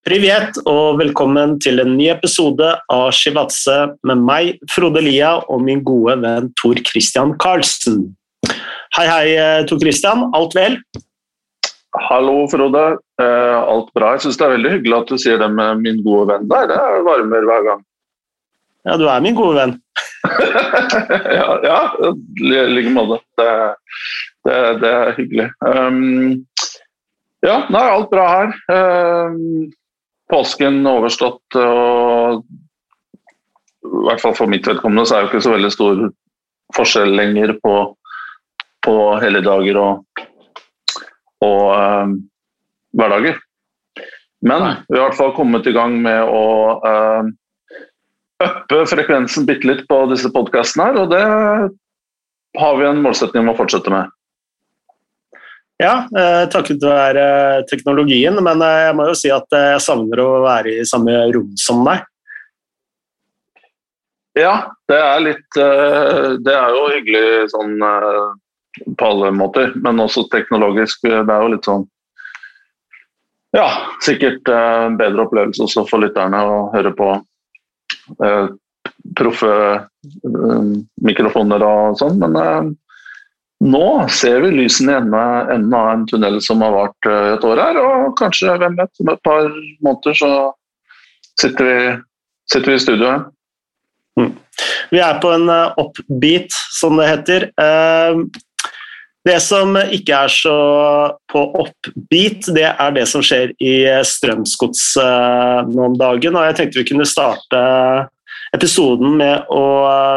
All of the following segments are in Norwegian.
Privet og velkommen til en ny episode av Shivatse med meg, Frode Lia, og min gode venn Tor Christian Karlsen. Hei, hei, eh, Tor Christian. Alt vel? Hallo, Frode. Eh, alt bra. Jeg syns det er veldig hyggelig at du sier det med min gode venn der. Det varmer hver gang. Ja, du er min gode venn. ja, ja, i like måte. Det, det, det, er hyggelig. Um, ja, nei, alt bra her. Um, påsken overstått. og i hvert fall for mitt vedkommende så er det ikke så veldig stor forskjell lenger på, på helligdager og, og uh, hverdager. Men vi har i hvert fall kommet i gang med å øppe uppe frekvensen bitte litt på disse podkastene her, og det har vi en målsetning om å fortsette med. Ja, eh, takket være teknologien, men eh, jeg må jo si at jeg savner å være i samme rom som deg. Ja, det er litt eh, Det er jo hyggelig sånn på alle måter, men også teknologisk. Det er jo litt sånn Ja, sikkert en bedre opplevelse også for lytterne å høre på proffe mikrofoner og sånn, men nå ser vi lysene i enden av en tunnel som har vart eh, et år her, og kanskje, hvem vet, om et par måneder så sitter vi, sitter vi i studio her. Mm. Vi er på en oppbeat, eh, som det heter. Eh, det som ikke er så på oppbeat, det er det som skjer i Strømsgods nå om dagen. Og jeg tenkte vi kunne starte episoden med å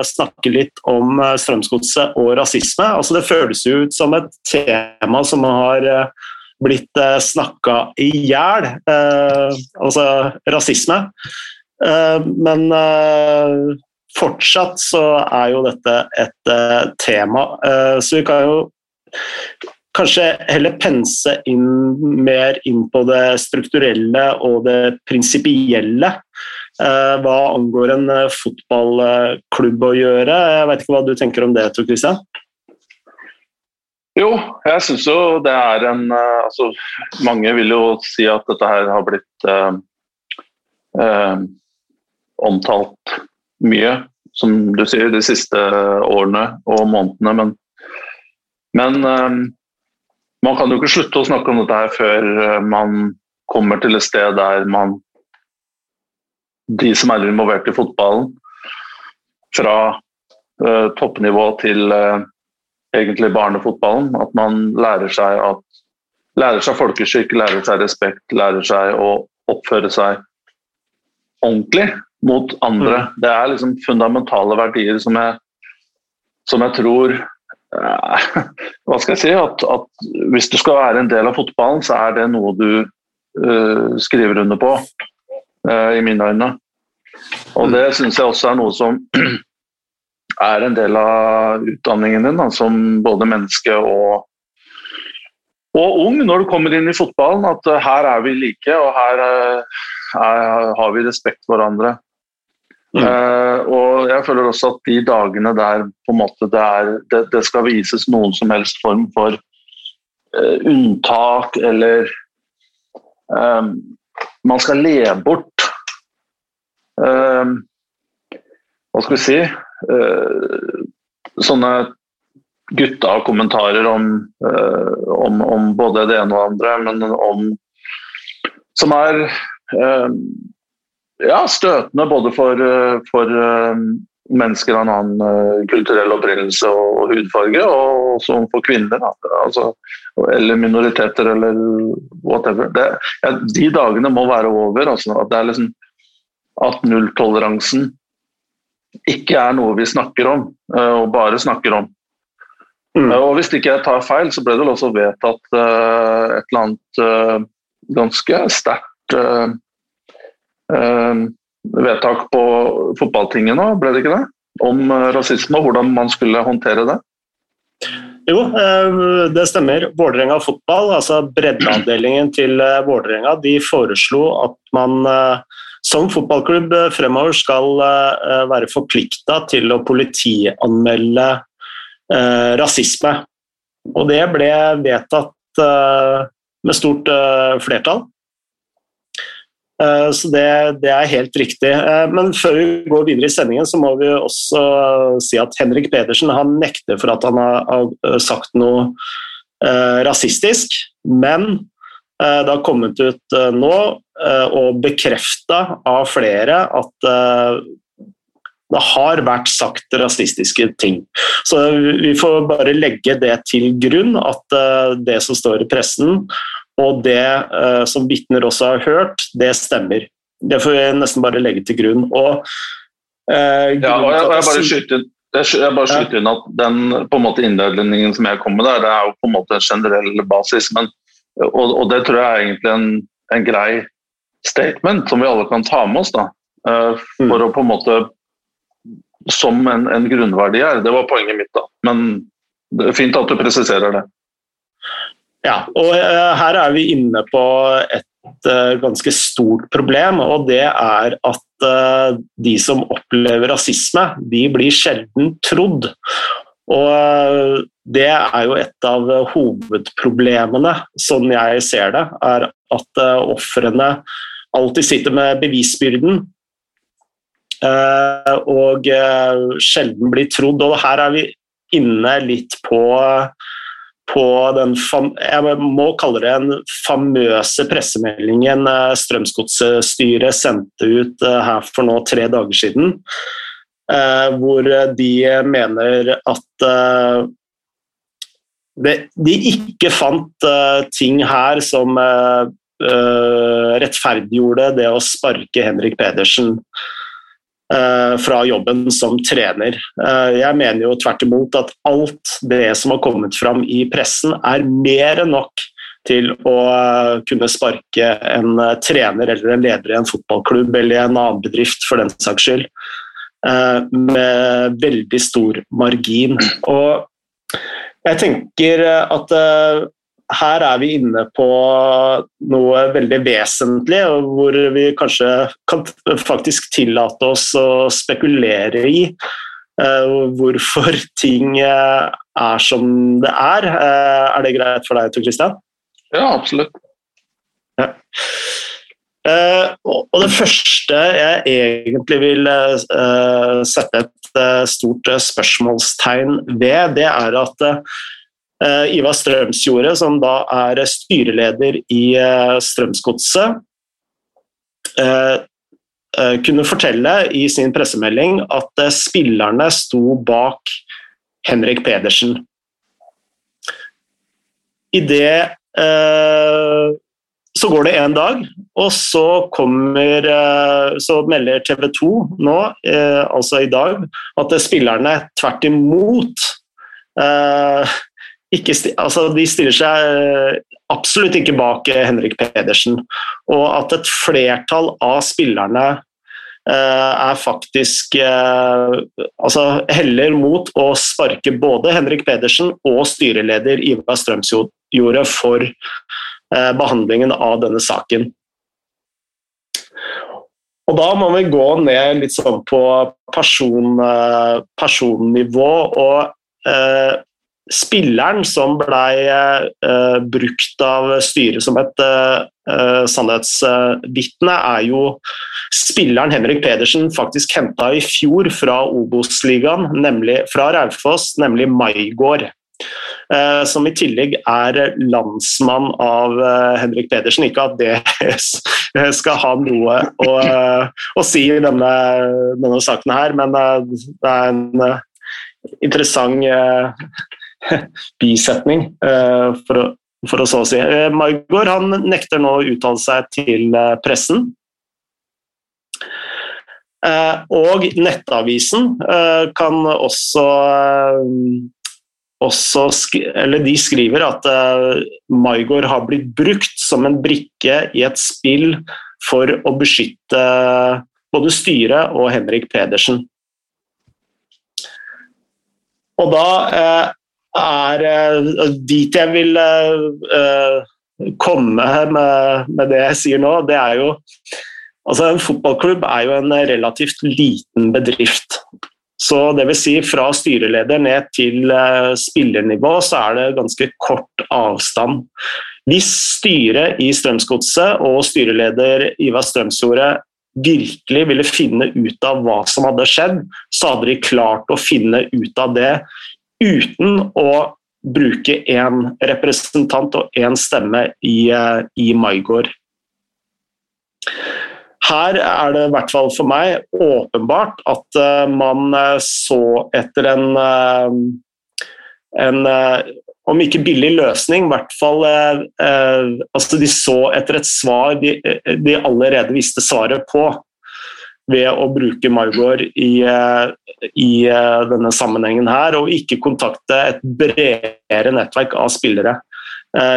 snakke litt om eh, Strømsgodset og rasisme. Altså, det føles jo ut som et tema som har eh, blitt eh, snakka i hjel, altså rasisme. Men fortsatt så er jo dette et tema, så vi kan jo kanskje heller pense inn mer inn på det strukturelle og det prinsipielle. Eh, hva angår en eh, fotballklubb å gjøre. Jeg vet ikke hva du tenker om det, Tor Christian? Jo, jeg syns jo det er en eh, altså, Mange vil jo si at dette her har blitt eh, eh, omtalt mye, som du sier, de siste årene og månedene. Men, men eh, man kan jo ikke slutte å snakke om dette her før man kommer til et sted der man de som er involvert i fotballen, fra uh, toppnivå til uh, egentlig barnefotballen. At man lærer seg, at, lærer seg folkeskikk, lærer seg respekt, lærer seg å oppføre seg ordentlig mot andre. Mm. Det er liksom fundamentale verdier som jeg, som jeg tror uh, Hva skal jeg si? At, at, hvis du skal være en del av fotballen, så er det noe du skriver under på. I mine øyne. Og det syns jeg også er noe som er en del av utdanningen din, da, som både menneske og, og ung når du kommer inn i fotballen. At uh, her er vi like, og her uh, er, har vi respekt for hverandre. Mm. Uh, og jeg føler også at de dagene der på en måte det, er, det, det skal vises noen som helst form for unntak eller man skal le bort uh, Hva skal vi si uh, Sånne gutta-kommentarer om, uh, om, om, både det ene og det andre, men om Som er ehm, ja, støtende både for, for mennesker av en annen kulturell opprinnelse og hudfarge, og også for kvinner. Altså, eller minoriteter, eller whatever. Det, ja, de dagene må være over. Altså, at det er liksom at nulltoleransen ikke er noe vi snakker om, eh, og bare snakker om. Mm. Eh, og Hvis ikke jeg tar feil, så ble det vel også vedtatt uh, et eller annet ganske sterkt vedtak på fotballtinget nå, ble det ikke det? Om rasisme og hvordan man skulle håndtere det? Jo, det stemmer. Vålerenga fotball, altså breddeavdelingen til Vålerenga, de foreslo at man som fotballklubb eh, fremover skal eh, være forplikta til å politianmelde eh, rasisme. Og det ble vedtatt med stort flertall. Så det, det, er helt riktig. Men før vi går videre i sendingen, så må vi også si at Henrik Pedersen han nekter for at han har sagt noe rasistisk. Men det har kommet ut nå og bekrefta av flere at det har vært sagt rasistiske ting. Så vi får bare legge det til grunn, at det som står i pressen og det som vitner også har hørt, det stemmer. Det får vi nesten bare legge til grunn. Og, uh, ja, og jeg, jeg bare skyter jeg bare skyter inn at Den på en måte innledningen som jeg kom med der, det er jo på en måte en generell basis. Men, og, og, det tror jeg er egentlig en, en grei statement som vi alle kan ta med oss. da, For mm. å på en måte som en, en, grunnverdi er. Det var poenget mitt, da. Men det er fint at du presiserer det. Ja, og uh, her er vi inne på et uh, ganske stort problem, og det er at de som opplever rasisme, de blir sjelden trodd. Og det er jo et av hovedproblemene, sånn jeg ser det, er at ofrene alltid sitter med bevisbyrden Eh, og eh, sjelden blir trodd. Og her er vi inne litt på, på den jeg må kalle det den famøse pressemeldingen Strømsgodsstyret sendte ut her for nå tre dager siden. Hvor de mener at de ikke fant ting her som rettferdiggjorde det å sparke Henrik Pedersen. Eh, fra jobben som trener. Eh, jeg mener jo tvert imot at alt det som har kommet fram i pressen, er mer enn nok til å eh, kunne sparke en trener eller en leder i en fotballklubb eller i en annen bedrift for den saks skyld, med veldig stor margin. Og jeg tenker at her er vi inne på noe veldig vesentlig, hvor vi kanskje kan faktisk tillate oss å spekulere i uh, hvorfor ting er som det er. Er det greit for deg, Tor Christian? Ja, absolutt. Ja. Og det første jeg egentlig vil sette et stort spørsmålstegn ved, det er at Eh, Ivar Strømsjordet, som da er styreleder i eh, Strømsgodset, eh, kunne fortelle i sin pressemelding at spillerne sto bak Henrik Pedersen. I det så går det en dag, og så kommer Så melder TV 2 nå, altså i dag, at spillerne tvert imot ikke, altså de stiller seg eh, absolutt ikke bak eh, Henrik Pedersen. Og at et flertall av spillerne eh, er faktisk altså heller mot å sparke både Henrik Pedersen og styreleder Ivar Strømsjordet for behandlingen av denne saken. Og Da må vi gå ned litt sånn på person, personnivå. og eh, spilleren som ble eh, brukt av styret som et eh, sannhetsvitne, er jo spilleren Henrik Pedersen faktisk henta i fjor fra Obos-ligaen, fra Raufoss, nemlig Maigård. Uh, som i tillegg er landsmann av Henrik Pedersen. Ikke at det skal ha noe å, å si i denne, denne, saken her, men det er en interessant bisetning, eh, for å, for å så si. Eh, Margot han nekter nå å uttale seg til eh, pressen. Og Nettavisen kan også, også eller De skriver at Maigård har blitt brukt som en brikke i et spill for å beskytte både styret og Henrik Pedersen. Og da er uh, dit jeg vil uh, komme med, med, det jeg sier nå, det er jo altså En fotballklubb er jo en relativt liten bedrift. Så vil si fra styreleder ned til uh, spillernivå så er det ganske kort avstand. Hvis styret i Strømsgodset og styreleder Ivar Strømsjordet virkelig ville finne ut av hva som hadde skjedd, så hadde de klart å finne ut av det uten å bruke én representant og én stemme i, eh, i Maigård. Her er det i hvert fall for meg åpenbart at uh, man uh, så etter en, uh, en om ikke billig løsning, i hvert fall altså De så etter et svar de, de, allerede visste svaret på, ved å bruke Margot i, i denne sammenhengen her, og ikke kontakte et bredere nettverk av spillere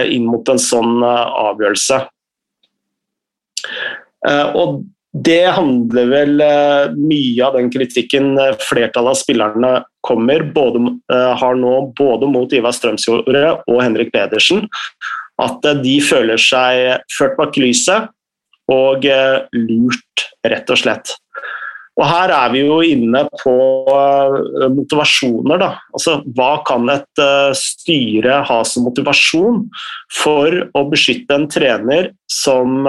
inn mot en sånn avgjørelse. Eh, og det handler vel eh, mye av den kritikken eh, flertallet av spillerne kommer, både, har nå både mot Ivar Strømsjordet og Henrik Pedersen. At de føler seg ført bak lyset og lurt, rett og slett. Og Her er vi jo inne på motivasjoner. Da. Altså, hva kan et styre ha som motivasjon for å beskytte en trener som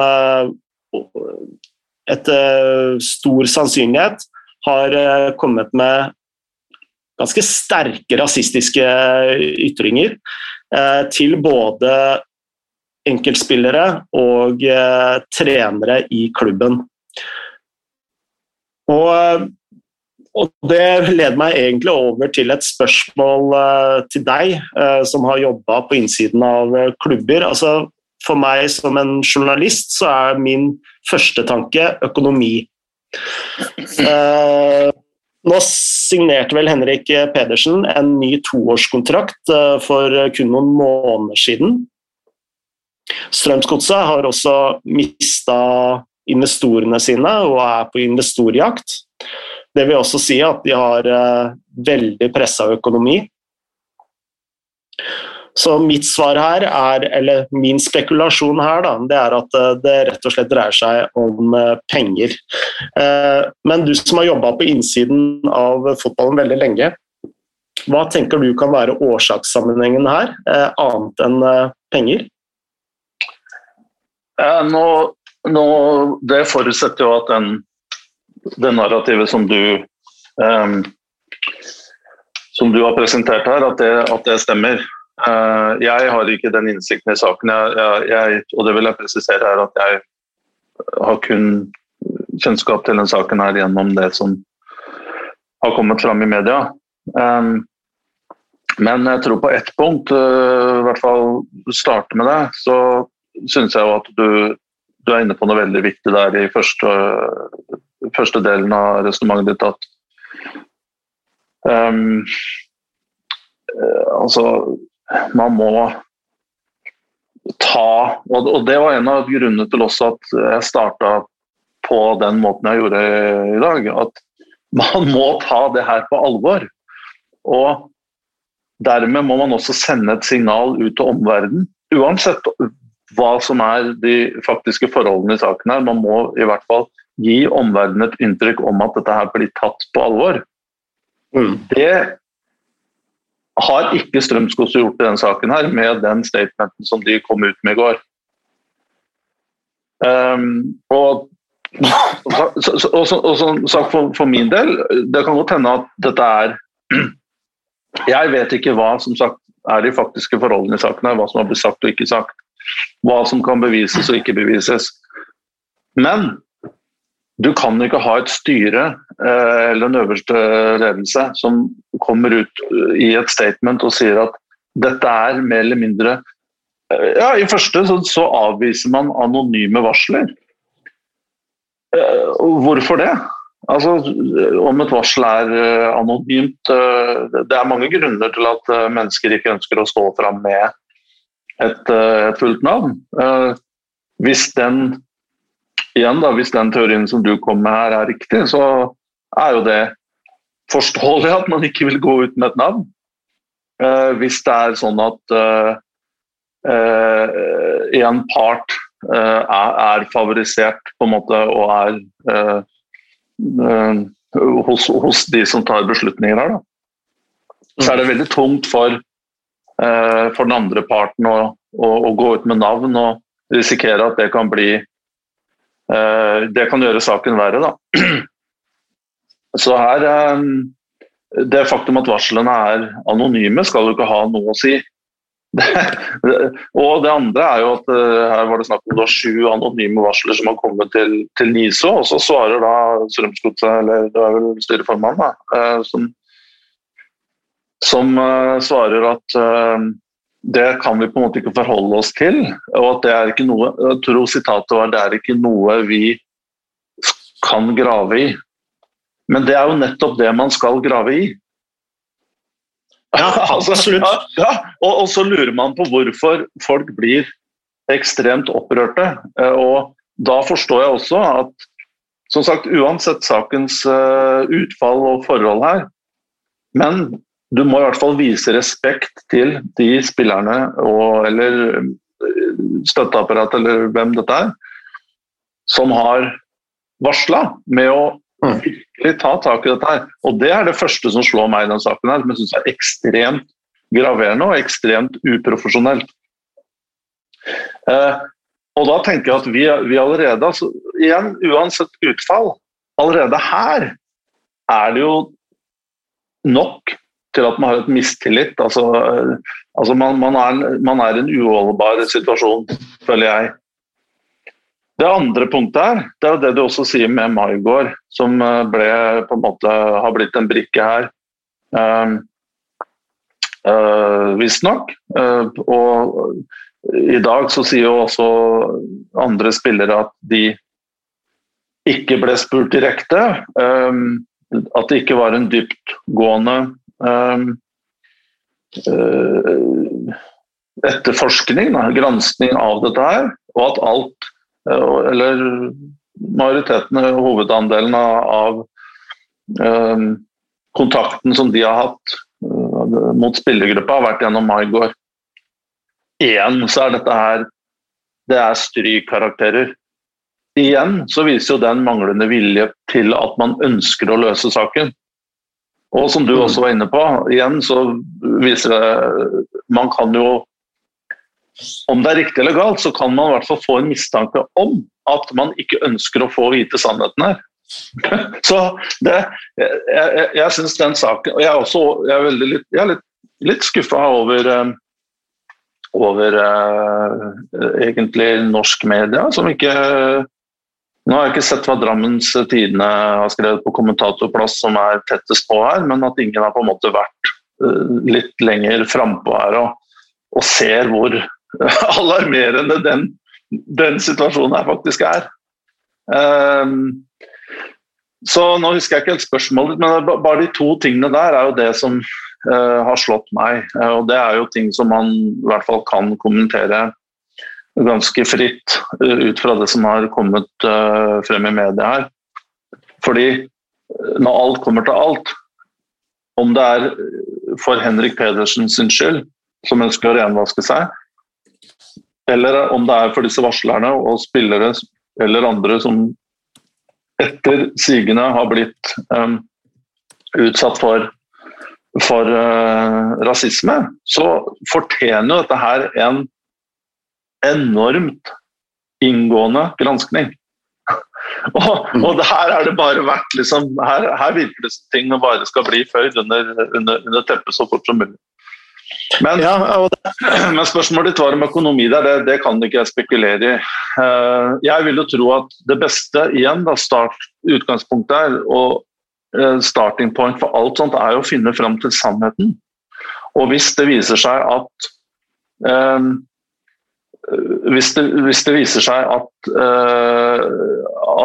etter stor sannsynlighet har eh, kommet med ganske sterke rasistiske ytringer eh, til både enkeltspillere og eh, trenere i klubben. Og, og, det leder meg egentlig over til et spørsmål til deg, som har jobba på innsiden av klubber. Altså, for meg som en journalist så er min første tanke økonomi. Eh, nå signerte vel Henrik Pedersen en ny toårskontrakt eh, for kun noen måneder siden. Strømsgodset har også mista investorene sine og er på investorjakt. Det vil også si at de har eh, veldig pressa økonomi. Så mitt svar her er, eller min spekulasjon her, da, det er at eh, det rett og slett dreier seg om eh, penger. Eh, men du som har jobba på innsiden av fotballen veldig lenge, hva tenker du kan være årsakssammenhengen her, annet enn penger? Nå, nå, det forutsetter jo at den, det narrativet som du um, som du har presentert her, at det, at det stemmer. Eh, jeg har ikke den innsikten i saken, jeg, jeg, og det vil jeg presisere er at jeg har kun kjennskap til den saken her gjennom det som har kommet fram i media. Um, men jeg tror på ett punkt, uh, i hvert fall starte med det, så syns jeg jo at du, du, er inne på noe veldig viktig der i første, første delen av resonnementet ditt. at um, altså man må ta Og det var en av grunnene til også at jeg starta på den måten jeg gjorde i dag. At man må ta det her på alvor. Og dermed må man også sende et signal ut til omverdenen. Uansett hva som er de faktiske forholdene i saken her, man må i hvert fall gi omverdenen et inntrykk om at dette her blir tatt på alvor. Mm. Det har ikke Strømskog gjort i denne saken her, med den statementen som de kom ut med i går. Um, og, og, som sagt for, for, min del, det kan godt hende at dette er Jeg vet ikke hva som sagt er de faktiske forholdene i saken, her, hva som har blitt sagt og ikke sagt. Hva som kan bevises og ikke bevises. Men du kan ikke ha et styre eh, eller en øverste ledelse som kommer ut eh, i et statement og sier at dette er mer eller mindre eh, Ja, i første så, avviser man anonyme varsler. Hvorfor det? Altså, Om et varsel er anonymt Det er mange grunner til at mennesker ikke ønsker å stå fram med et, et fullt navn. Hvis den igjen da, Hvis den teorien som du kom med her er riktig, så er jo det forståelig at man ikke vil gå ut med et navn. Eh, hvis det er sånn at eh, eh en part eh, er, er, favorisert på en måte og er eh, hos, hos, de som tar beslutninger her, da. så er det veldig tungt for, for den andre parten å, å, å gå ut med navn og risikere at det kan bli Det kan gjøre saken verre, da. Så her eh, Det faktum at varslene er anonyme, skal jo ikke ha noe å si. og det andre er jo at uh, her var det snakk om sju anonyme varsler som har kommet til, til NISO, og så svarer da Strømsgodset, eller det er vel styreformannen, da, som, som svarer at det kan vi på en måte ikke forholde oss til. Og at det er ikke noe jeg tror sitatet var det er ikke noe vi kan grave i. Men det er jo nettopp det man skal grave i. Ja, absolutt. ja, ja. Og, og, så lurer man på hvorfor folk blir ekstremt opprørte. Eh, og da forstår jeg også at som sagt, uansett sakens uh, utfall og forhold her, men du må i hvert fall vise respekt til de spillerne og, eller støtteapparatet støtteapparat eller hvem dette er, som har varsla med å Mm. Virkelig ta tak i dette her. Og det er det første som slår meg i den saken her, som jeg syns er ekstremt graverende og ekstremt uprofesjonelt. Eh, og da tenker jeg at vi, vi allerede, altså, igjen uansett utfall, allerede her er det jo nok til at man har et mistillit. Altså, altså man, man, er, man er en uholdbar situasjon, føler jeg. Det andre punktet her, det er det du også sier med Maigård, som eh, ble, på en måte, har blitt en brikke her. Um, uh, Visstnok. Uh, og i dag så sier jo også andre spillere at de ikke ble spurt direkte. Um, at det ikke var en dyptgående etterforskning, da, granskning av dette her. Og at alt Eh, eller majoriteten, hovedandelen av um, kontakten som de har hatt mot spillergruppa, har vært gjennom Maigård. Igjen så er dette her det er strykkarakterer. Igjen så viser jo den manglende vilje til at man ønsker å løse saken. Og som du mm. også var inne på, igjen så viser det Man kan jo om det er riktig eller galt, så kan man i hvert fall få en mistanke om at man ikke ønsker å få vite sannheten her. så det, jeg, jeg, jeg syns den saken Og jeg er også jeg er veldig litt, jeg er litt, litt skuffa over eh, over eh, egentlig norsk media, som ikke Nå har jeg ikke sett hva Drammens Tidende har skrevet på kommentatorplass som er tettest på her, men at ingen har på en måte vært uh, litt lenger frampå her og, og ser hvor alarmerende den, den, situasjonen her faktisk er. Um, så nå husker jeg ikke helt spørsmålet, men bare de to tingene der er jo det som uh, har slått meg. Uh, og det er jo ting som man i hvert fall kan kommentere ganske fritt uh, ut fra det som har kommet frem i media her. Fordi når alt kommer til alt, om det er for Henrik Pedersen sin skyld, som ønsker å renvaske seg, eller om det er for disse varslerne og spillere eller andre som etter sigende har blitt um, utsatt for, for uh, rasisme, så fortjener jo dette her en enormt inngående granskning. og, og her er det bare vært liksom, her, her virker det som ting bare skal bli føyd under, under, under teppet så fort som mulig. Men, ja, men, spørsmålet ditt var om økonomi der, det, det kan ikke jeg spekulere i. Eh, jeg vil jo tro at det beste igjen, da, start, utgangspunktet er, og eh, starting point for alt sånt, er å finne fram til sannheten. Og hvis det viser seg at um, hvis, det, hvis, det, viser seg at, uh,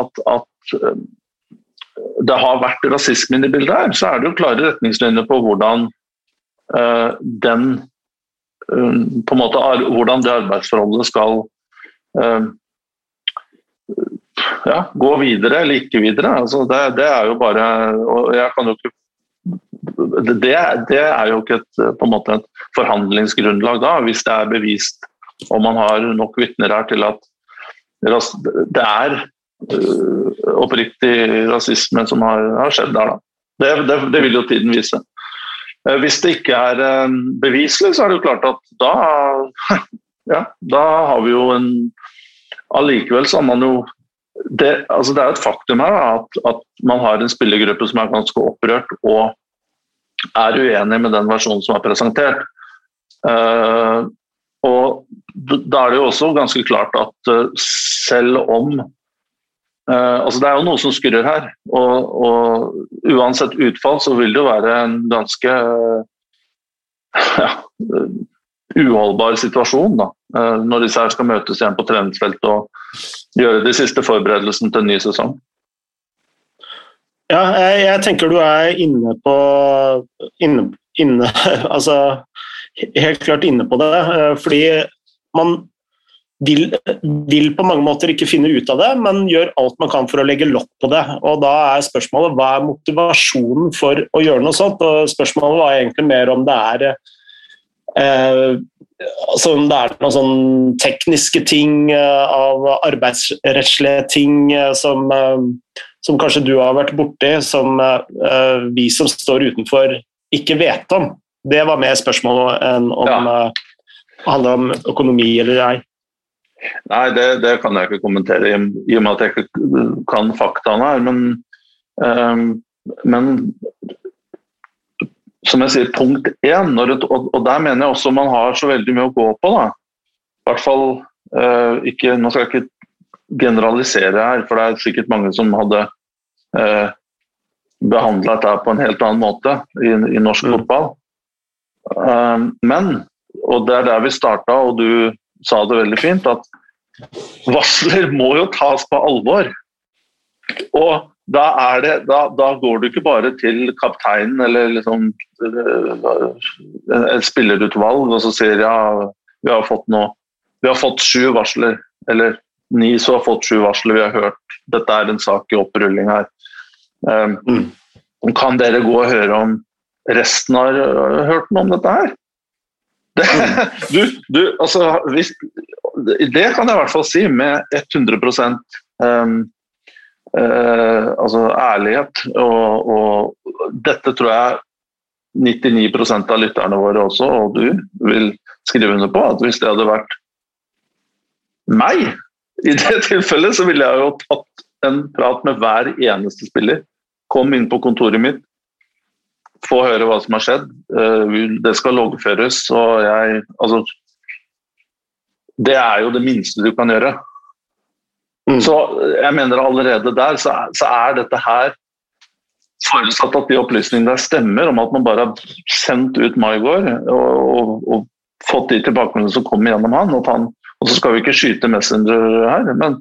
at, at det har vært rasisme i bildet her, så er det jo klare retningslinjer på hvordan Eh, den eh, på en måte Hvordan det arbeidsforholdet skal eh, ja, gå videre eller ikke videre. Altså det, det, er jo bare og jeg kan jo ikke det, det, er jo ikke et, på en måte et forhandlingsgrunnlag da, hvis det er bevist og man har nok vitner her til at det er oppriktig rasisme som har, skjedd der. Da. Det, det, vil jo tiden vise. Eh, hvis det ikke er eh, beviselig, så er det jo klart at da, ja, da har vi jo en Allikevel så har man jo det, altså det er et faktum her at, at, man har en spillergruppe som er ganske opprørt og er uenig med den versjonen som er presentert. Uh, og da er det jo også ganske klart at uh, selv om uh, altså Det er jo noe som skurrer her. Og, og, uansett utfall så vil det jo være en ganske ja, uholdbar situasjon da, når disse her skal møtes igjen på treningsfeltet og gjøre de siste forberedelsene til en ny sesong. Ja, jeg, jeg tenker du er inne på inne, inne, Altså helt klart inne på det. Eh, fordi man vil, vil, på mange måter ikke finne ut av det, men gjør alt man kan for å legge lokk på det. Og Da er spørsmålet hva er motivasjonen for å gjøre noe sånt? Og Spørsmålet var egentlig mer om det er eh, altså om det er noen sånn tekniske ting eh, av arbeidsrettslige ting eh, som, som kanskje du har vært borti, som vi som står utenfor ikke vet om. Det var mer spørsmål enn om ja. det handler om økonomi eller ei. Nei, det, det, kan jeg ikke kommentere i, i, og med at jeg ikke kan faktaene her. Men, um, men som jeg sier, punkt én, og, og, der mener jeg også man har så veldig mye å gå på. da. I hvert fall uh, ikke, Nå skal jeg ikke generalisere her, for det er sikkert mange som hadde uh, behandla dette på en helt annen måte i, i norsk mm. fotball. Um, men, og det er der vi starta, og du sa det veldig fint, at varsler må jo tas på alvor. Og da, det, da, da går du ikke bare til kapteinen eller liksom et spillerutvalg og så sier ja, vi har fått noe vi har fått sju varsler, eller ni som har fått sju varsler, vi har hørt dette er en sak i opprulling her. Um. Kan dere gå og høre om resten har hørt noe om dette her. Det, du, du, altså, hvis, det kan jeg i hvert fall si med 100 um, uh, altså ærlighet. Og, og, dette tror jeg 99% av lytterne våre også, og du, vil skrive under på. At hvis det hadde vært meg i det tilfellet, så ville jeg jo tatt en prat med hver eneste spiller. Kom inn på kontoret mitt, få høre hva som har skjedd. Eh, det skal loggføres, og jeg Altså Det er jo det minste du kan gjøre. Mm. Så jeg mener allerede der så er, så er dette her Forutsatt at de opplysningene der stemmer, om at man bare har sendt ut Maigård og, og, og, fått de tilbakemeldingene som kommer gjennom han, og, han, og så skal vi ikke skyte Messenger her, men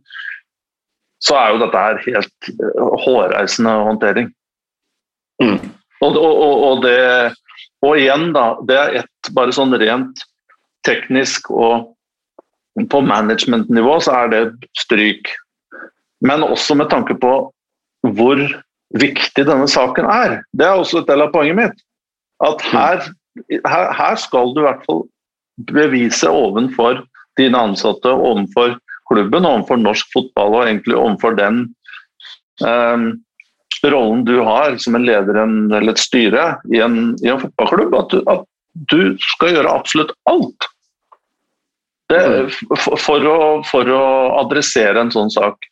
så er jo dette her helt eh, hårreisende håndtering. Mm. Og, og, og, det, og igjen, da, det er et bare sånn rent teknisk og på management-nivå så er det stryk. Men også med tanke på hvor viktig denne saken er. Det er også et del av poenget mitt. At her, her, her skal du i hvert fall bevise ovenfor dine ansatte, ovenfor klubben, ovenfor norsk fotball og egentlig ovenfor den um, rollen du har som en leder eller et styre i en, i en fotballklubb, at du, at du, skal gjøre absolutt alt det, mm. for, for, å, for, å, adressere en sånn sak.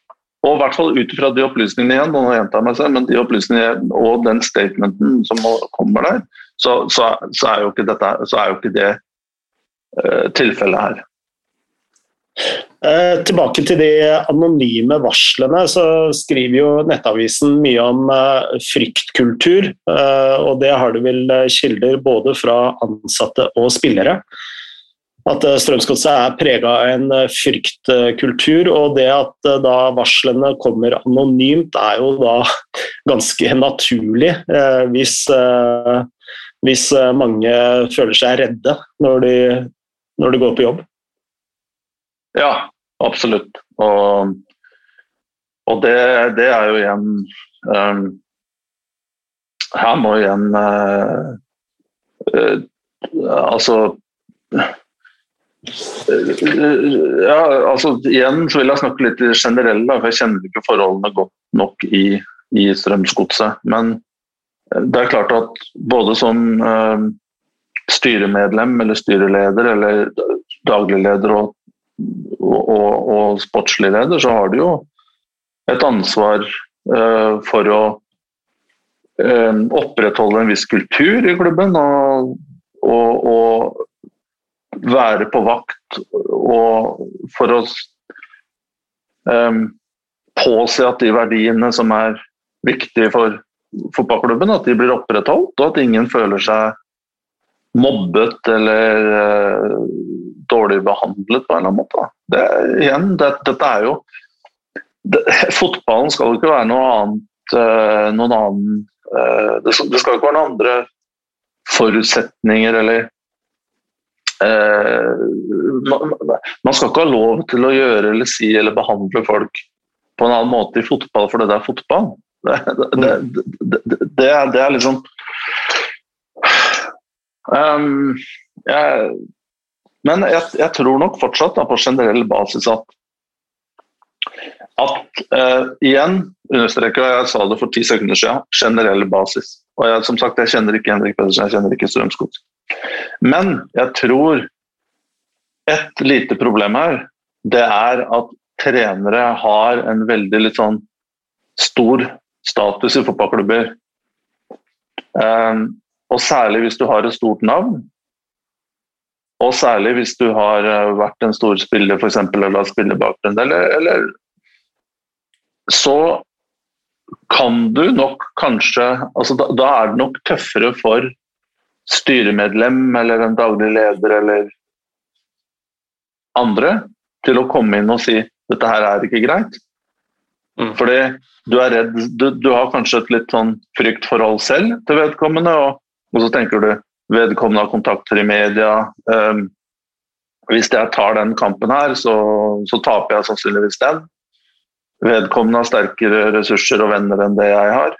Og i hvert fall ut fra de opplysningene igjen, nå gjentar meg selv, men de opplysningene og den statementen som kommer der, så, så, så er, jo ikke dette, så er jo ikke det uh, tilfellet her. Eh, tilbake til de anonyme varslene, så skriver jo Nettavisen mye om eh, fryktkultur. Eh, og det har du vel kilder både fra ansatte og spillere. At Strømsgodset er prega av en fryktkultur, og det at da varslene kommer anonymt, er jo da ganske naturlig. Hvis, hvis mange føler seg redde når de, når de går på jobb. Ja, absolutt. Og, og det, det, er jo igjen um, Her må igjen uh, uh, Altså ja, altså Igjen så vil jeg snakke litt generelt, for jeg kjenner ikke forholdene godt nok i, i Strømsgodset. Men det er klart at både som uh, styremedlem eller styreleder eller daglig leder og, og, og, sportslig leder, så har du jo et ansvar uh, for å uh, opprettholde en viss kultur i klubben. Og, og, være på vakt og for å um, påse at de verdiene som er viktige for fotballklubben, at de blir opprettholdt, og at ingen føler seg mobbet eller dårlig behandlet på en eller annen måte. Det, igjen, det, dette er jo det, Fotballen skal jo ikke være noe annet øh, noen annen øh, det, skal, det skal ikke være noen andre forutsetninger eller man, man skal ikke ha lov til å gjøre eller si eller behandle folk på en annen måte i fotball fordi det er fotball. Det, det, det, det er, er, liksom um, jeg, Men jeg, jeg, tror nok fortsatt da, på generell basis at at uh, igjen understreker jeg sa det for ti sekunder siden, generell basis. Og jeg, som sagt, jeg kjenner ikke Henrik Pedersen, jeg kjenner ikke Strømskog. Men jeg tror et lite problem her, det er at trenere har en veldig litt sånn stor status i fotballklubber. Um, og særlig hvis du har et stort navn. Og særlig hvis du har eh, vært en stor spiller f.eks. eller har spillerbakgrunn. Eller, eller så kan du nok kanskje altså da, da, er det nok tøffere for styremedlem eller en daglig leder eller andre til å komme inn og si dette her er ikke greit. Mm. Fordi du er redd du, du, har kanskje et litt sånn fryktforhold selv til vedkommende, og, og så tenker du vedkommende har kontakter i media. Um, hvis jeg tar den kampen her, så, så, taper jeg sannsynligvis den. Vedkommende har sterkere ressurser og venner enn det jeg har.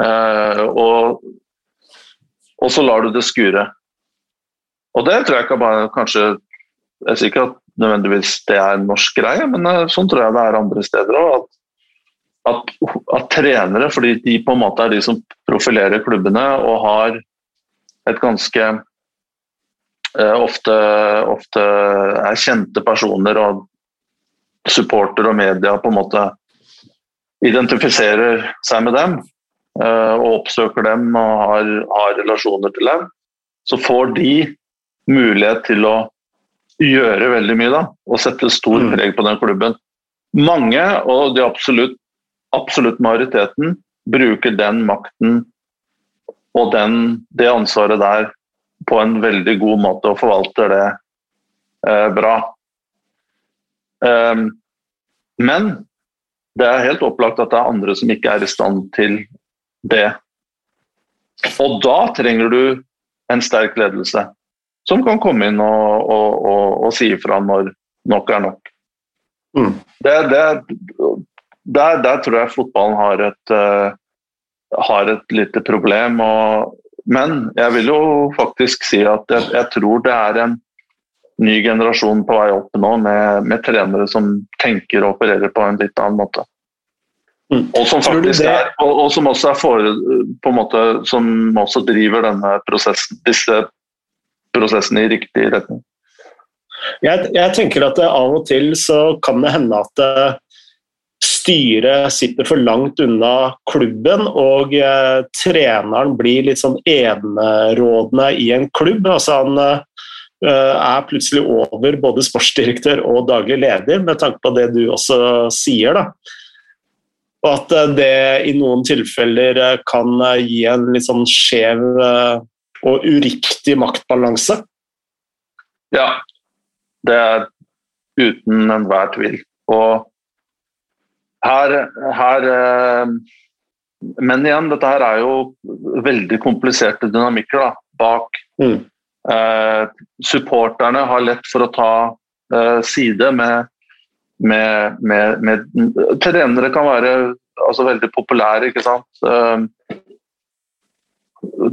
Uh, og, og, så lar du det skure. Og det tror jeg ikke bare kanskje Jeg sier ikke at nødvendigvis det er en norsk greie, men uh, sånn tror jeg det er andre steder òg. At at, at, trenere, fordi de på en måte er de som profilerer klubbene og har et ganske uh, ofte, ofte, er kjente personer og supporter og media på en måte identifiserer seg med dem uh, og oppsøker dem og har, har, relasjoner til dem, så får de mulighet til å gjøre veldig mye da, og sette stor mm. preg på den klubben. Mange, og de absolutt absolutt majoriteten bruker den makten og den, det ansvaret der på en veldig god måte og forvalter det eh, bra. Um, men det er helt opplagt at det er andre som ikke er i stand til det. Og da trenger du en sterk ledelse som kan komme inn og, og, og, og si ifra når nok er nok. Mm. Det, det, der, der, tror jeg fotballen har et, uh, har et lite problem. Og, men jeg vil jo faktisk si at jeg, jeg, tror det er en ny generasjon på vei opp nå med, med trenere som tenker og opererer på en litt annen måte. Mm. Og som faktisk er, og, og, som også er for, på en måte, som også driver denne prosessen, disse prosessene i riktig retning. Jeg, jeg, tenker at av og til så kan det hende at eh, styret sitter for langt unna klubben, og eh, treneren blir litt sånn enerådende i en klubb. Altså han eh, er plutselig over både sportsdirektør og daglig leder, med tanke på det du også sier. da. Og at eh, det i noen tilfeller eh, kan eh, gi en litt sånn skjev og uriktig maktbalanse. Ja, det er uten enhver tvil. Og her, her eh, Men igjen, dette her er jo veldig kompliserte dynamikker da, bak. Mm. Eh, supporterne har lett for å ta eh, side med, med, med, med Trenere kan være altså, veldig populære, ikke sant. Eh,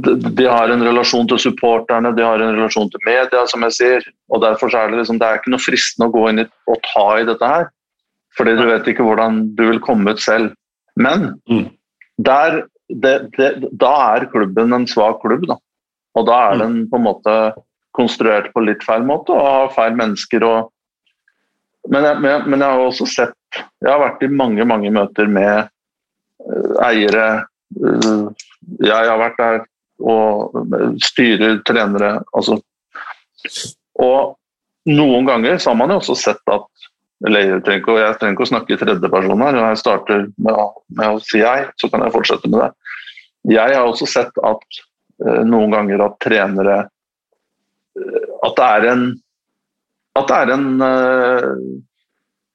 de, de har en relasjon til supporterne, de har en relasjon til media, som jeg sier. og Derfor er det, liksom, det er ikke noe fristende å gå inn i, og ta i dette her. Fordi du vet ikke hvordan du vil komme ut selv. Men mm. der, det, det, da er klubben en svak klubb. Da. Og da er den på en måte konstruert på litt feil måte og har feil mennesker. Og, men, jeg, men, men, jeg, har også sett Jeg har vært i mange, mange møter med uh, eiere. Uh, jeg har vært der og styrer, trenere. Altså. Og noen ganger så har man jo også sett at eller jeg trenger, ikke, å snakke i tredjeperson her. Når jeg starter med, med, å si jeg, så kan jeg fortsette med det. Jeg har også sett at uh, noen ganger at trenere uh, At det er en At det er en uh,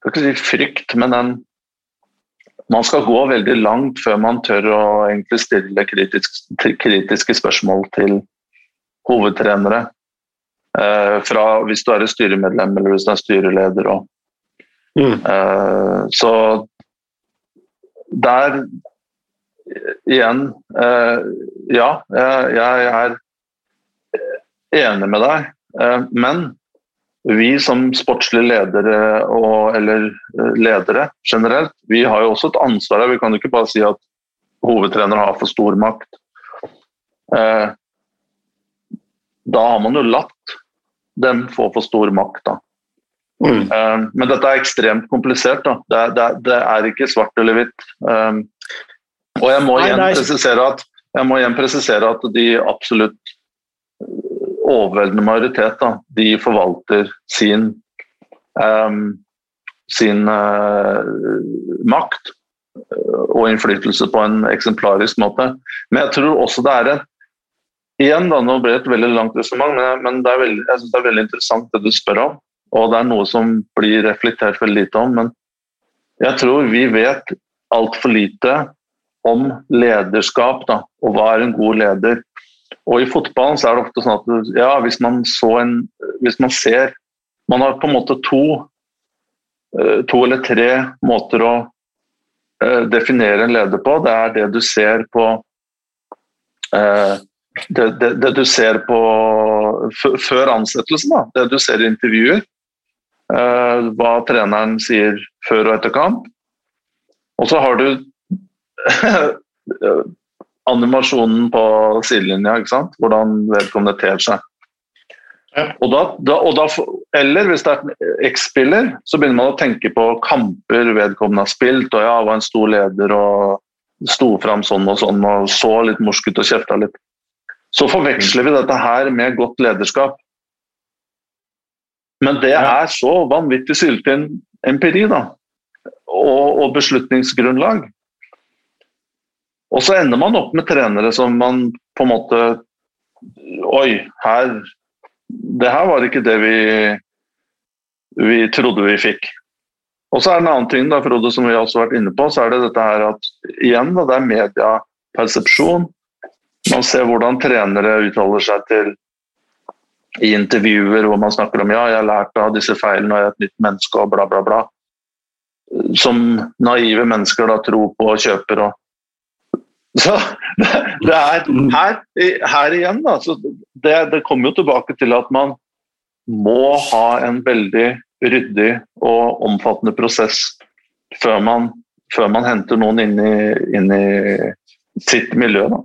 Jeg skal ikke si frykt, men en man skal gå veldig langt før man tør å egentlig stille kritisk, kritiske spørsmål til hovedtrenere. Eh, fra hvis du er et styremedlem eller hvis du er styreleder. Og, mm. eh, så der igjen eh, Ja, jeg, jeg, er enig med deg, eh, men vi som sportslige ledere og, eller eh, ledere generelt, vi har jo også et ansvar her. Vi kan jo ikke bare si at hovedtrenere har for stor makt. Eh, da har man jo latt dem få for stor makt. da. Mm. Eh, men dette er ekstremt komplisert. da. Det, det, det er ikke svart eller hvitt. Eh, og jeg må, igjen presisere at, jeg må igjen presisere at de absolutt overveldende majoritet da, de forvalter sin, um, sin uh, makt eh, og innflytelse på en eksemplarisk måte. Men jeg tror også det er en Igjen, da, nå ble det et veldig langt resonnement, men, men det er veldig, jeg synes det er veldig interessant det du spør om. Og det er noe som blir reflektert veldig lite om. Men jeg tror vi vet altfor lite om lederskap da, og hva er en god leder. Og I fotballen så er det ofte sånn at ja, hvis man, en, hvis man ser Man har på en måte to, eh, to eller tre måter å uh, definere en leder på. Det er det du ser på uh, det, det, det, du ser på før ansettelsen. Da. Det du ser i intervjuer. Uh, hva treneren sier før og etter kamp. Og så har du animasjonen på sidelinja, ikke sant? hvordan vedkommende ter seg. Ja. Og da, da, og da, eller hvis det er X-spiller, så begynner man å tenke på kamper vedkommende har spilt, og ja, var en stor leder og sto fram sånn og sånn og så litt morsk ut og kjefta litt. Så forveksler vi dette her med godt lederskap. Men det er så vanvittig syltynn empiri, da. Og, og beslutningsgrunnlag. Og så ender man opp med trenere som man på en måte Oi, her Det her var ikke det vi, vi trodde vi fikk. Og så er det en annen ting da, Frode, som vi også har vært inne på, så er det dette her at igjen da, det er mediepersepsjon. Man ser hvordan trenere uttaler seg til i intervjuer hvor man snakker om ja, jeg har lært av disse feilene og jeg er et nytt menneske og bla, bla, bla. Som naive mennesker da tror på og kjøper. og så det er her, her igjen, da. Det, det, kommer jo tilbake til at man må ha en veldig ryddig og omfattende prosess før man, før man henter noen inn i, inn i sitt miljø. Da.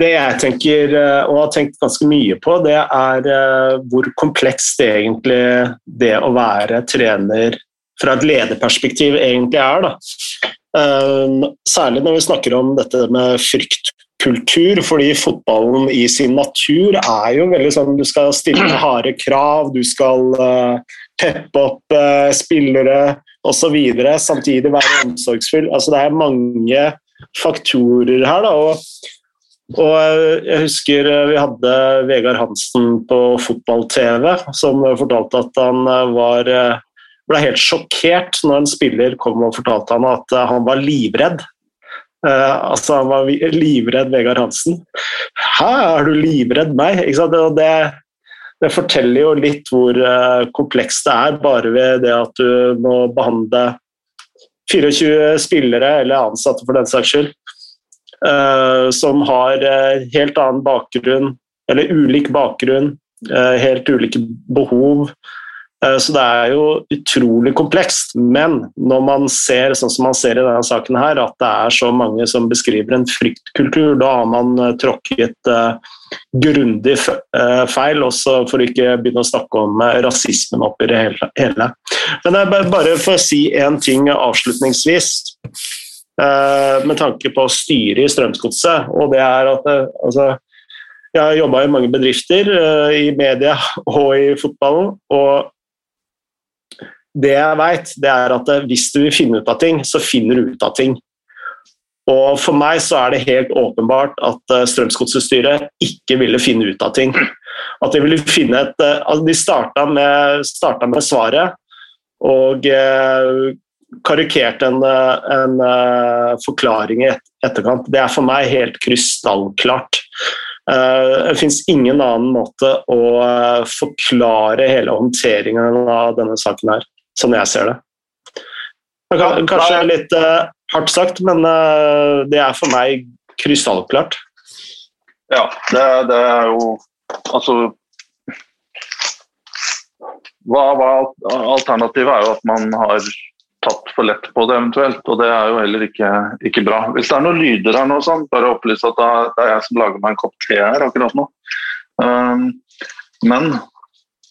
Det jeg tenker, eh, og har tenkt ganske mye på, det er eh, hvor komplekst det egentlig det å være trener fra et lederperspektiv egentlig er. Da. Ehm, særlig når vi snakker om dette med fryktkultur, fordi fotballen i sin natur er jo veldig sånn du skal stille harde krav, du skal peppe opp eh, spillere osv. Samtidig være omsorgsfull. Altså, det er mange faktorer her. Da, og, og eh, jeg husker vi hadde Vegard Hansen på fotball-TV, som fortalte at han var ble helt sjokkert når en spiller kom og fortalte han at eh, han var livredd. Altså Han var livredd Vegard Hansen. Hæ, er du livredd meg? Det, det, forteller jo litt hvor komplekst det er, bare ved det at du må behandle 24 spillere, eller ansatte for den saks skyld, som har helt annen bakgrunn, eller ulik bakgrunn, helt ulike behov Eh, så det er jo utrolig komplekst. Men når man ser sånn som man ser i denne saken her, at det er så mange som beskriver en fryktkultur, da har man eh, tråkket uh, grundig feil, også for ikke begynne å snakke om rasismen oppi det hele. Men jeg bare får si én ting avslutningsvis. Med tanke på styret i Strømsgodset, og det er at altså, jeg har jobba i mange bedrifter, i media og i fotballen. og det jeg vet, det er at eh, hvis du vil finne ut av ting, så finner du ut av ting. Og For meg så er det helt åpenbart at eh, Strømsgodset-styret ikke ville finne ut av ting. At De ville finne et, altså de starta med, starta med svaret og karikerte en, en forklaring i etterkant. Det er for meg helt krystallklart. Det fins ingen annen måte å forklare hele håndteringen av denne saken her sånn jeg ser det. Kanskje litt hardt sagt, men det er for meg krystallklart. Ja, det, det, er jo Altså hva, hva, Alternativet er jo at man har tatt for lett på det eventuelt, og det er jo heller ikke, ikke bra. Hvis det er noen lyder her nå, sånn, bare opplyse at det er jeg som lager meg en kopp te her akkurat nå. Um, men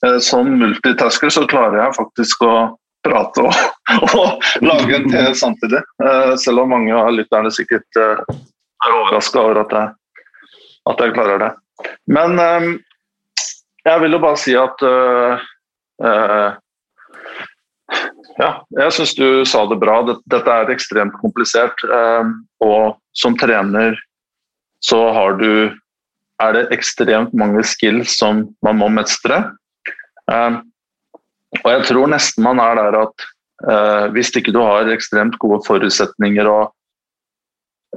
Eh, som multitasker så klarer jeg faktisk å prate og, og lage en te samtidig. Eh, selv om mange av lytterne sikkert eh, er overraska over at jeg, at jeg, klarer det. Men jeg vil jo bare si at ja, jeg syns du sa det bra. Dette er ekstremt komplisert. Og som trener så har du er det ekstremt mange skills som man må mestre. Um, og jeg tror nesten man er der at uh, hvis ikke du har ekstremt gode forutsetninger og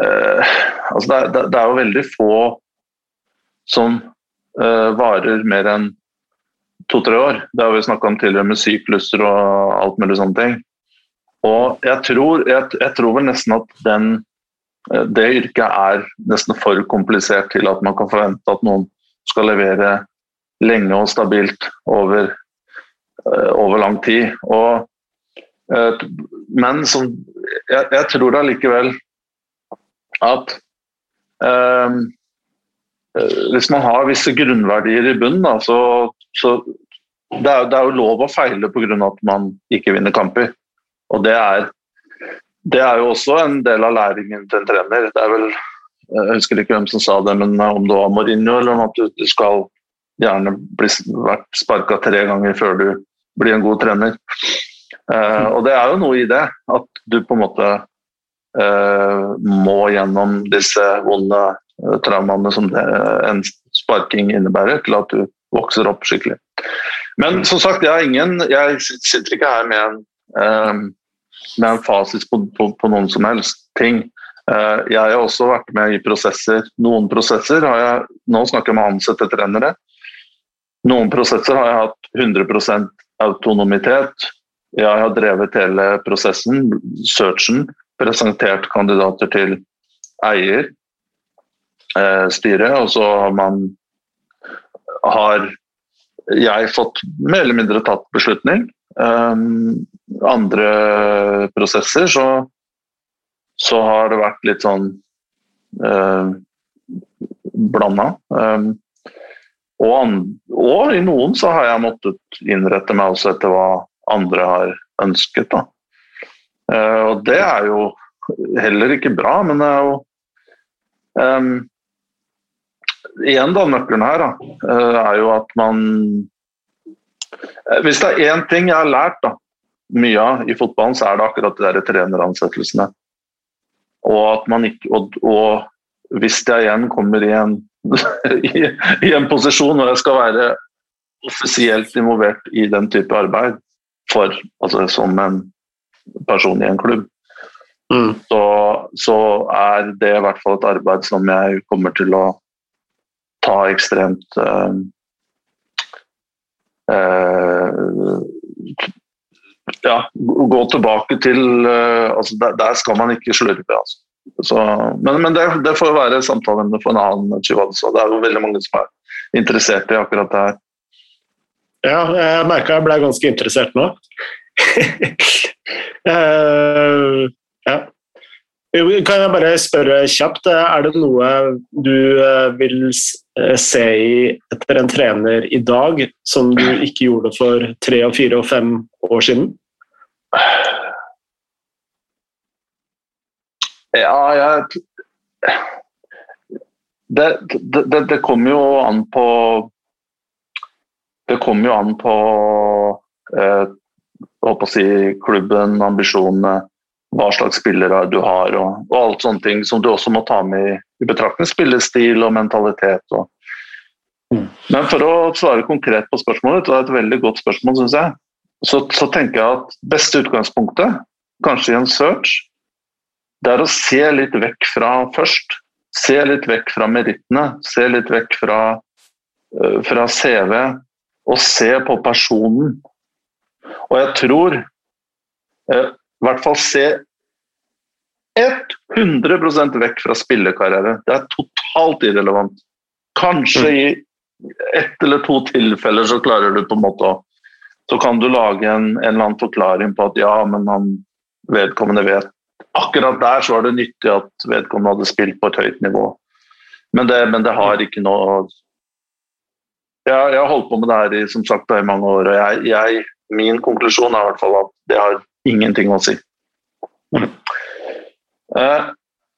uh, altså det, er, det, er jo veldig få som uh, varer mer enn to-tre år. Det har vi snakka om tidligere med sykluser og alt mulig sånne ting. Og jeg tror, jeg, jeg tror vel nesten at den, det yrket er nesten for komplisert til at man kan forvente at noen skal levere lenge og stabilt over, eh, over lang tid. Og, eh, men som, jeg, jeg tror allikevel at um, hvis man har visse grunnverdier i bunnen, da, så, så det, er, det, er, jo lov å feile pga. at man ikke vinner kamper. Og det er, det er jo også en del av læringen til en trener. Det er vel, Jeg husker ikke hvem som sa det, men om det var Mourinho eller om at du, du skal gjerne vært sparka tre ganger før du blir en god trener. Uh, og det er jo noe i det, at du på en måte uh, må gjennom disse vonde traumaene som det, en sparking innebærer, til at du vokser opp skikkelig. Men som sagt, jeg, ingen, jeg sitter ikke her med en, med en fasit på, på, på, noen som helst ting. jeg har også vært med i prosesser. Noen prosesser har jeg Nå snakker jeg med ansatte trenere. Noen prosesser har jeg hatt 100% autonomitet. Jeg har drevet hele prosessen, searchen, presentert kandidater til eier, eh, styret, og så har man har jeg fått mer eller mindre tatt beslutning. Um, andre prosesser så, så har det vært litt sånn uh, blanda. Um, og, og, i noen så har jeg måttet innrette meg også etter hva andre har ønsket. Da. Uh, og det er jo heller ikke bra, men det er jo um, Igjen, da, nøkkelen her da, uh, er jo at man uh, Hvis det er én ting jeg har lært da, mye av i fotballen, så er det akkurat de der treneransettelsene. Og, at man ikke, og, og hvis jeg igjen kommer i en i, i, en posisjon hvor jeg skal være offisielt involvert i den type arbeid for, altså som en person i en klubb, mm. så, så, er det i hvert fall et arbeid som jeg kommer til å ta ekstremt uh, uh, ja, gå tilbake til uh, altså der, der, skal man ikke slurve. Altså. Så, men, men det, det, får være samtaleemne for en annen chihuahua. Det er jo veldig mange som er interessert i akkurat det her. Ja, jeg merka jeg ble ganske interessert nå. Kan jeg bare spørre kjapt, er det noe du eh, vil se i etter en trener i dag som du ikke gjorde for tre, og fire og fem år siden? Ja, jeg det, det, det kommer jo an på Det kommer jo an på eh, å si, klubben, ambisjonene, hva slags spillere du har og, og alt sånne ting som du også må ta med i, i betraktning. Spillestil og mentalitet. Og. Mm. Men for å svare konkret på spørsmålet, det er et veldig godt spørsmål, syns jeg, så, så, tenker jeg at beste utgangspunktet, kanskje i en search, det er å se litt vekk fra først. Se litt vekk fra merittene, se litt vekk fra, uh, fra CV, og se på personen. Og jeg tror uh, i hvert fall se 100% vekk fra spillekarriere. Det er totalt irrelevant. Kanskje i ett eller to tilfeller så klarer du på en måte å Så kan du lage en, en eller annen forklaring på at ja, men han vedkommende vet Akkurat der så var det nyttig at vedkommende hadde spilt på et høyt nivå. Men det, men det har ikke noe jeg, jeg har holdt på med det her i, som sagt, i mange år, og jeg, jeg, min konklusjon er i hvert fall at det har ingenting å si. Eh,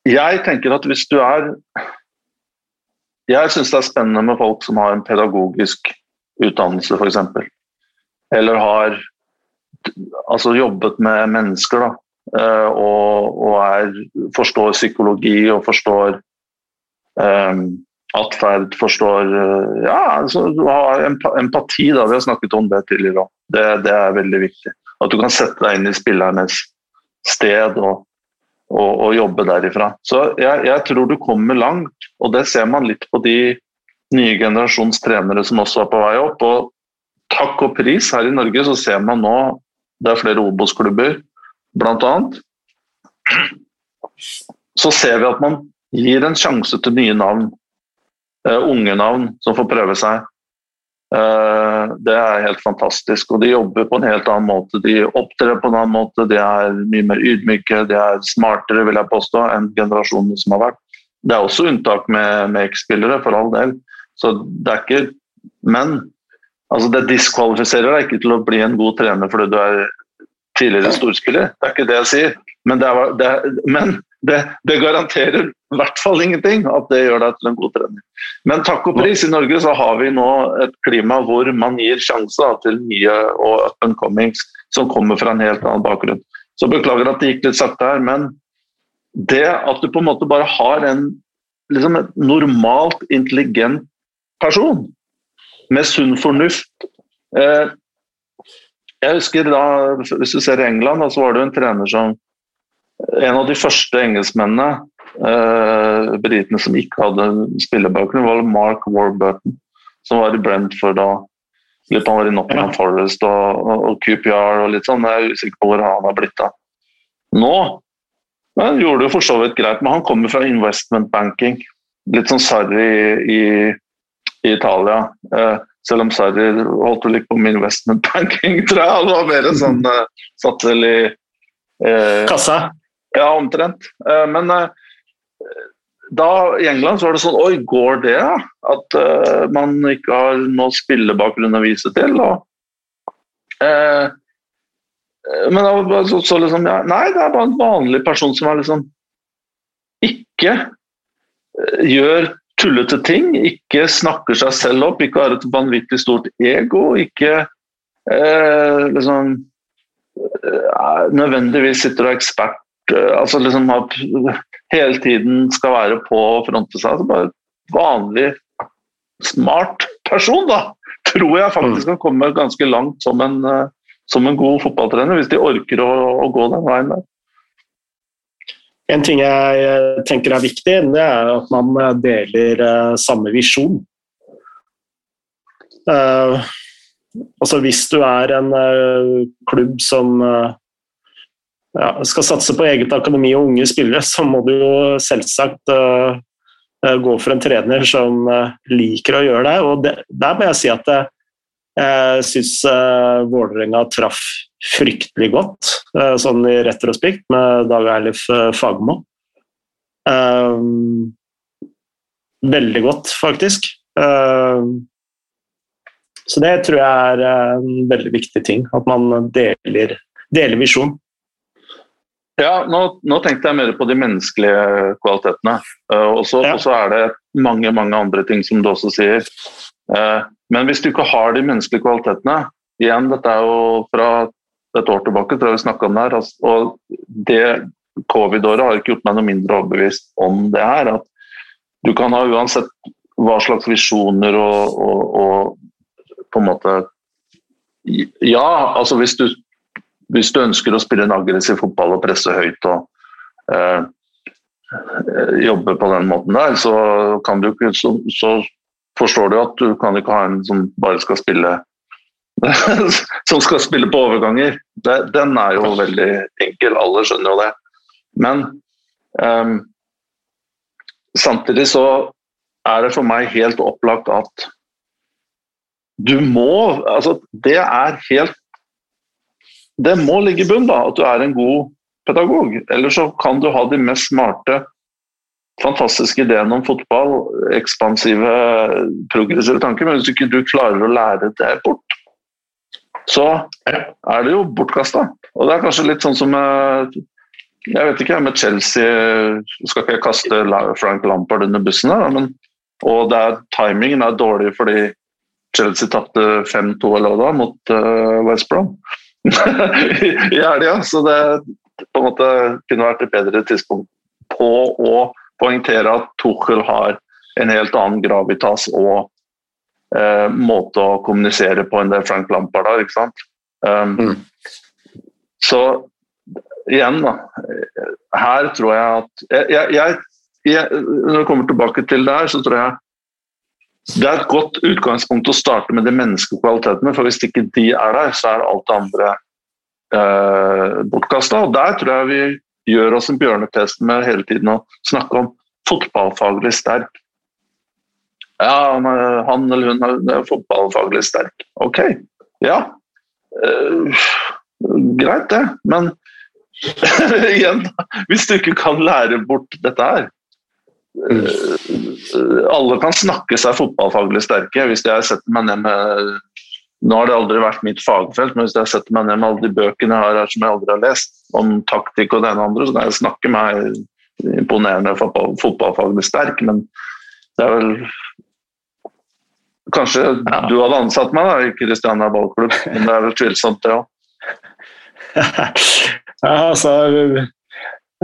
jeg tenker at hvis du er Jeg syns det er spennende med folk som har en pedagogisk utdannelse, f.eks. Eller har altså jobbet med mennesker, da. Eh, og, og er, forstår psykologi og forstår um, atferd, forstår Ja, altså, empati, da. Vi har snakket om det tidligere òg. Det, det, er veldig viktig. At du kan sette deg inn i spillernes sted og, og, og jobbe derifra. Så jeg, jeg, tror du kommer langt, og det ser man litt på de nye generasjons trenere som også er på vei opp. og Takk og pris, her i Norge så ser man nå det er flere Obos-klubber bl.a. Så ser vi at man gir en sjanse til nye navn. Uh, unge navn som får prøve seg. Uh, det er helt fantastisk. Og de jobber på en helt annen måte. De opptrer på en annen måte, de er mye mer ydmyke, de er smartere vil jeg påstå, enn generasjonene som har vært. Det er også unntak med, med X-spillere, for all del. Så det er ikke Men altså det diskvalifiserer deg ikke til å bli en god trener fordi du er tidligere storspiller. Det er ikke det jeg sier. Men det, er, det, men det, det garanterer i hvert fall ingenting at det gjør deg til en god trener. Men takk og pris, i Norge så har vi nå et klima hvor man gir sjanser til nye og up som kommer fra en helt annen bakgrunn. Så beklager at det gikk litt sakte her, men det at du på en måte bare har en liksom et normalt intelligent person med sunn fornuft eh, Jeg husker da, Hvis du ser i England, så var det en trener som En av de første engelskmennene Uh, britene som ikke hadde spillebakgrunn, var Mark Warburton, som var i Brentford da. Litt han var i Nottingham Forest og, og, og QPR og litt sånn. Jeg er usikker på hvor han har blitt av. Nå han gjorde det for så vidt greit, men han kommer fra investment banking. Litt sånn Sarri i, i Italia. Eh, selv om Sarri holdt vel ikke på med investment banking, tror jeg. Han var mer sånn eh, satt vel i eh, Kassa? Ja, omtrent. men da I England så var det sånn Oi, går det? At uh, man ikke har noe spillebakgrunn å vise til? Og, men da, så, så liksom, ja, Nei, det er bare en vanlig person som er liksom ikke gjør tullete ting, ikke snakker seg selv opp, ikke har et vanvittig stort ego, ikke liksom nødvendigvis sitter og er ekspert altså liksom at hele tiden skal være på å fronte seg. Altså bare vanlig, smart person, da, tror jeg faktisk kan komme ganske langt som en, eh, som en god fotballtrener, hvis de orker å, å, gå den veien der. En ting jeg tenker er viktig, det er at man deler uh, samme visjon. Uh, altså Hvis du er en uh, klubb som ja, skal satse på eget akademi og unge spillere, så må du jo selvsagt uh, gå for en trener som uh, liker å gjøre det. Og det, der må jeg si at Jeg syns uh, Vålerenga traff fryktelig godt, uh, sånn i retrospekt, med Dag Eilif Fagermo. Veldig godt, faktisk. Så det tror jeg er en veldig viktig ting, at man deler, deler visjon. Ja, nå, nå, tenkte jeg mer på de menneskelige kvalitetene. Uh, og så ja. er det mange mange andre ting som du også sier. Uh, men hvis du ikke har de menneskelige kvalitetene Igjen, dette er jo fra et år tilbake, tror jeg vi snakka om det her. Altså, og det covid-året har ikke gjort meg noe mindre overbevist om det her. At du kan ha uansett hva slags visjoner og, og, og på en måte Ja, altså hvis du hvis du ønsker å spille en aggressiv fotball og presse høyt og eh, jobbe på den måten der, så, kan du så, så forstår du at du kan ikke ha en som bare skal spille som skal spille på overganger. Den er jo veldig enkel, alle skjønner jo det. Men eh, samtidig så er det for meg helt opplagt at du må Altså, det er helt det må ligge i bunnen, at du er en god pedagog. Eller så kan du ha de mest smarte, fantastiske ideene om fotball, ekspansive, progressive tanker, men hvis ikke du klarer å lære det bort, så er det jo bortkasta. Og det er kanskje litt sånn som jeg vet ikke, med Chelsea Skal ikke jeg kaste Frank Lampard under bussen her, men, og er, timingen er dårlig fordi Chelsea tapte 5-2 eller hva da, mot uh, West Brom. i helga. Så det på en måte kunne vært et bedre tidspunkt på å poengtere at Tuchel har en helt annen gravitas og eh, måte å kommunisere på enn det Frank Lampard har. ikke sant? Um, mm. Så igjen, da. Her tror jeg at jeg, jeg, jeg, Når vi kommer tilbake til det her, så tror jeg det er et godt utgangspunkt å starte med de menneskelige kvalitetene, for hvis ikke de er der, så er alt det andre eh, bortkasta. Der tror jeg vi gjør oss en bjørnetest med hele tiden å snakke om fotballfaglig sterk. Ja, han eller hun er fotballfaglig sterk. Ok, ja. Eh, greit, det. Men igjen, hvis du ikke kan lære bort dette her alle kan snakke seg fotballfaglig sterke. Hvis jeg setter meg ned med Nå har det aldri vært mitt fagfelt, men hvis jeg setter meg ned med alle de bøkene jeg har her som jeg aldri har lest, om taktikk og det ene og andre, så kan jeg snakke meg imponerende fotballfaglig sterk, men det er vel Kanskje ja. du hadde ansatt meg da, i Kristiania ballklubb, men det er vel tvilsomt, det òg. ja, altså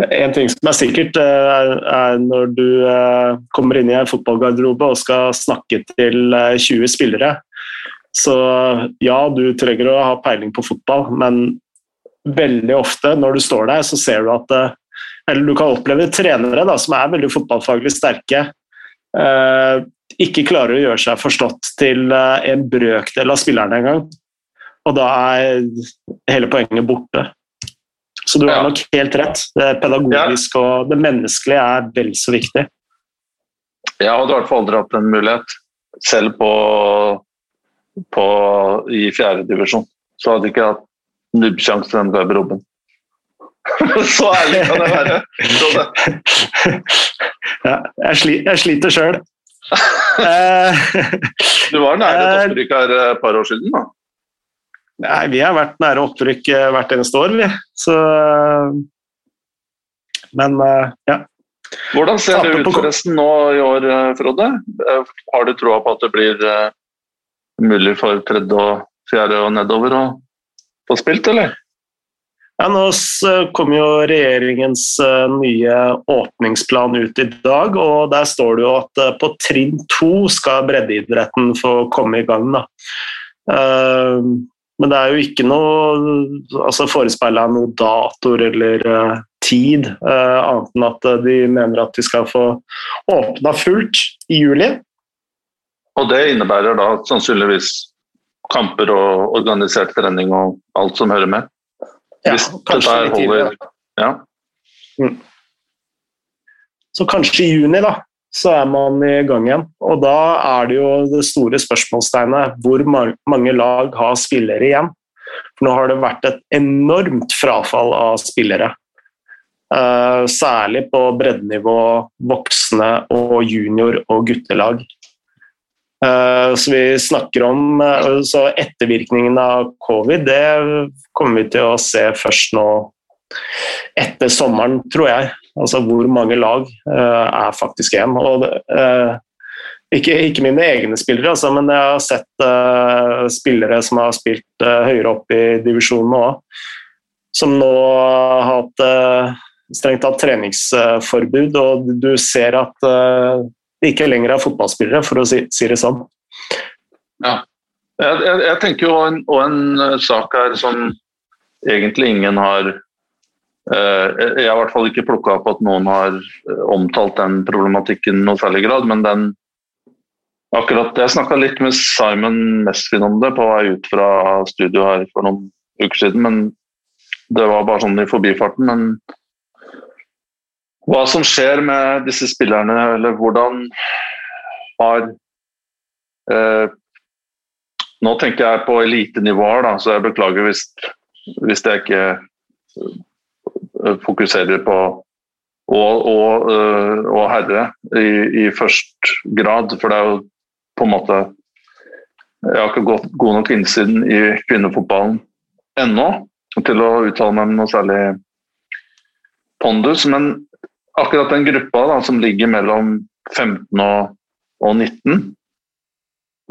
en ting som er sikkert, eh, er når du eh, kommer inn i en fotballgarderobe og skal snakke til 20 eh, spillere. Så ja, du trenger å ha peiling på fotball, men veldig ofte når du står der, så ser du at Eller du kan oppleve trenere da, som er veldig fotballfaglig sterke, ikke klarer å gjøre seg forstått til en brøkdel av spillerne engang. Og da er hele poenget borte. Så du har ja. nok helt rett. Det pedagogiske ja. og det menneskelige er vel så viktig. Jeg hadde i hvert fall aldri hatt en mulighet, selv på, på i fjerdedivisjon. Så hadde jeg ikke hatt nubbsjanse til den garderoben. så ærlig kan jeg være. ja, jeg, sli, jeg sliter sjøl. du var nære et eh, opprykk her et par år siden, da? Nei, vi har vært nære opprykk eh, hvert eneste år, vi. Så Men eh, ja. Hvordan ser det ut forresten nå i år, eh, Frode? Har du troa på at det blir mulig for tredje og fjerde og nedover å få spilt, eller? Ja, Nå kommer jo regjeringens nye åpningsplan ut i dag, og der står det jo at på trinn to skal breddeidretten få komme i gang. da. Men det er jo ikke noe altså forespeila noe datoer eller uh, tid, uh, annet enn at uh, de mener at de skal få åpna fullt i juli. Og det innebærer da sannsynligvis kamper og organisert trening og alt som hører med? Hvis ja, kanskje litt tidligere. Ja. Mm. Så kanskje i juni, da. Så er man i gang igjen. Og da er det jo det store spørsmålstegnet hvor mange lag har spillere igjen. For nå har det vært et enormt frafall av spillere. Uh, særlig på breddenivå, voksne og junior- og guttelag. Uh, så vi snakker om uh, så ettervirkningen av covid, det kommer vi til å se først nå etter sommeren, tror jeg. Altså hvor mange lag uh, er faktisk én. Og, uh, ikke, ikke, mine egne spillere, altså, men jeg har sett uh, spillere som har spilt høyere opp i divisjonene òg, som nå har hatt strengt tatt treningsforbud, og du ser at de ikke lenger er fotballspillere, for å si, si det sånn. Ja. Jeg, jeg, jeg tenker jo en, en sak her som egentlig ingen har Eh, jeg har i hvert fall ikke plukka opp at noen har eh, omtalt den problematikken i noe særlig grad, men den akkurat, Jeg snakka litt med Simon Mesvin om det på vei ut fra studio her for noen uker siden, men det var bare sånn i forbifarten. Men hva som skjer med disse spillerne, eller hvordan har eh, Nå tenker jeg på elitenivåer, så jeg beklager hvis, hvis jeg ikke Eh, fokuserer på og, og, eh, og herre i, i, først grad. For det er jo på en måte Jeg har ikke gått god nok innsiden i kvinnefotballen ennå til å uttale meg med noe særlig pondus. Men akkurat den gruppa da, som ligger mellom 15 og, og 19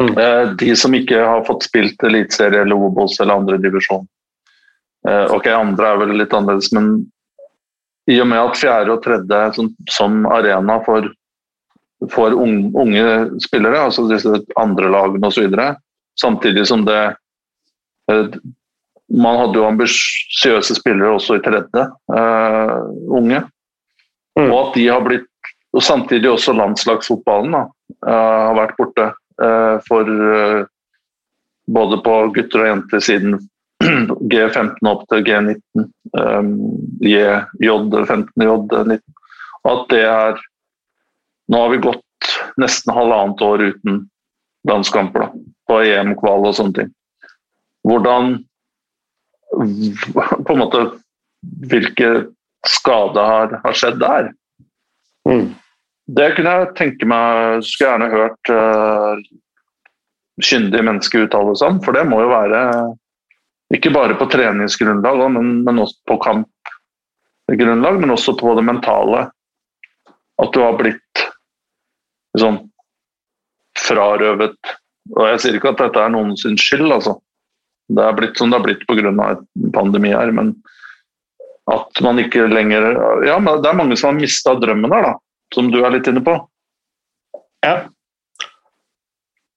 mm. eh, De som ikke har fått spilt eliteserie eller Obos eller andre divisjon. Eh, ok, andre er vel litt annerledes, men i og med at fjerde og tredje som, som arena for, for unge, unge, spillere, altså disse andre lagene osv., samtidig som det eh, Man hadde jo ambisiøse spillere også i tredje, uh, unge. Mm. Og at de har blitt Og samtidig også landslagsfotballen da, uh, har vært borte uh, for både på gutter og jenter siden G15 opp til G19, um, J15, J19. Og at det er Nå har vi gått nesten halvannet år uten landskamper da, på EM-kval og sånne ting. Hvordan På en måte Hvilke skader har, har skjedd der? Mm. Det kunne jeg tenke meg Skulle gjerne hørt uh, kyndige mennesker uttale seg om, for det må jo være ikke bare på treningsgrunnlag, men, men også på kampgrunnlag, men også på det mentale. At du har blitt sånn frarøvet Og jeg sier ikke at dette er noen skyld, altså. Det er blitt som det har blitt pga. en pandemi her, men at man ikke lenger Ja, men det er mange som har mista drømmen her, da. Som du er litt inne på. Ja.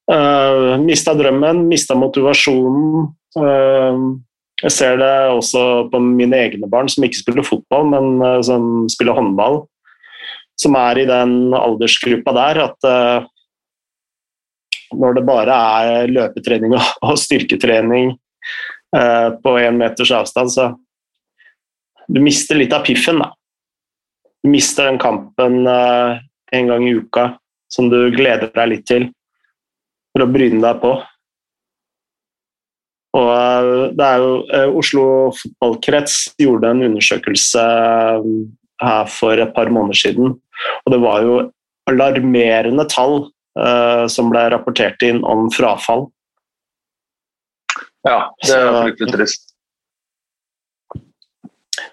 Uh, mista drømmen, mista motivasjonen. Ehm, jeg ser det også på mine egne barn som ikke spiller fotball, men eh, som spiller håndball. Som er i den aldersgruppa der at eh, når det bare er løpetrening og styrketrening eh, på én meters avstand, så du mister litt av piffen. da. Du mister den kampen en gang i uka som du gleder deg litt til for å bryne deg på. Og eh, det er jo eh, Oslo fotballkrets gjorde en undersøkelse eh, her for et par måneder siden, og det var jo alarmerende tall eh, som ble rapportert inn om frafall. Ja, det er fryktelig trist.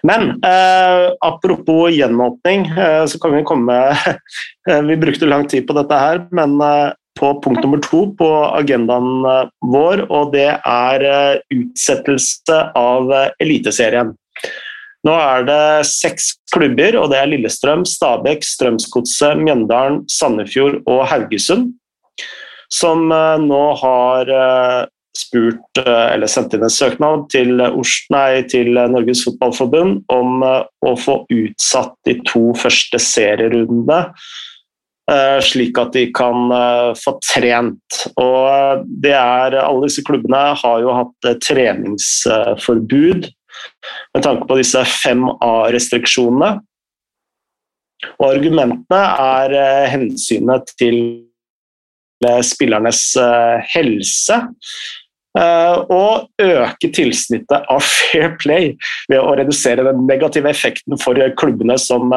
Men eh, apropos gjenåpning, eh, så kan vi komme Vi brukte lang tid på dette her, men på punkt nummer to på agendaen eh, vår, og det er eh, utsettelse av eh, Eliteserien. Nå er det seks klubber, og det er Lillestrøm, Stabekk, Strømsgodset, Mjøndalen, Sandefjord og Haugesund, som nå har spurt, eller sendt inn en søknad til, nei, til Norges Fotballforbund om å få utsatt de to første serierundene slik at de kan eh, få trent. Og eh, det er, alle disse klubbene har jo hatt treningsforbud med tanke på disse 5A-restriksjonene. Og argumentene er eh, hensynet til eh, spillernes helse. Og øke tilsnittet av fair play ved å redusere den negative effekten for klubbene som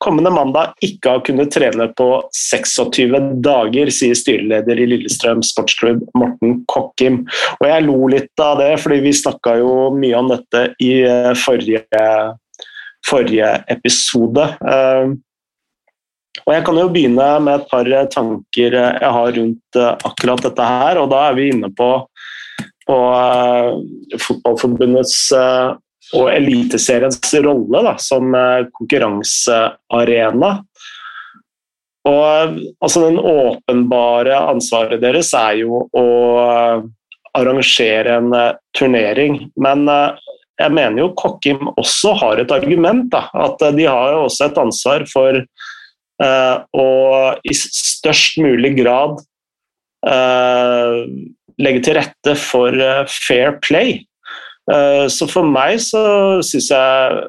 kommende mandag ikke har kunnet trene på 26 dager, sier styreleder i Lillestrøm sportsklubb Morten Kokkim. Og jeg lo litt av det, fordi vi snakka jo mye om dette i forrige, forrige episode. Og Jeg kan jo begynne med et par tanker jeg har rundt eh, akkurat dette her. og Da er vi inne på, på uh, Fotballforbundets uh, og Eliteseriens rolle da, som uh, konkurransearena. Og altså, Den åpenbare ansvaret deres er jo å arrangere en turnering. Men jeg mener jo Kokkim også har et argument. Da, at de har jo også et ansvar for Eh, å i størst mulig grad eh, legge til rette for eh, fair play. Så for meg så syns jeg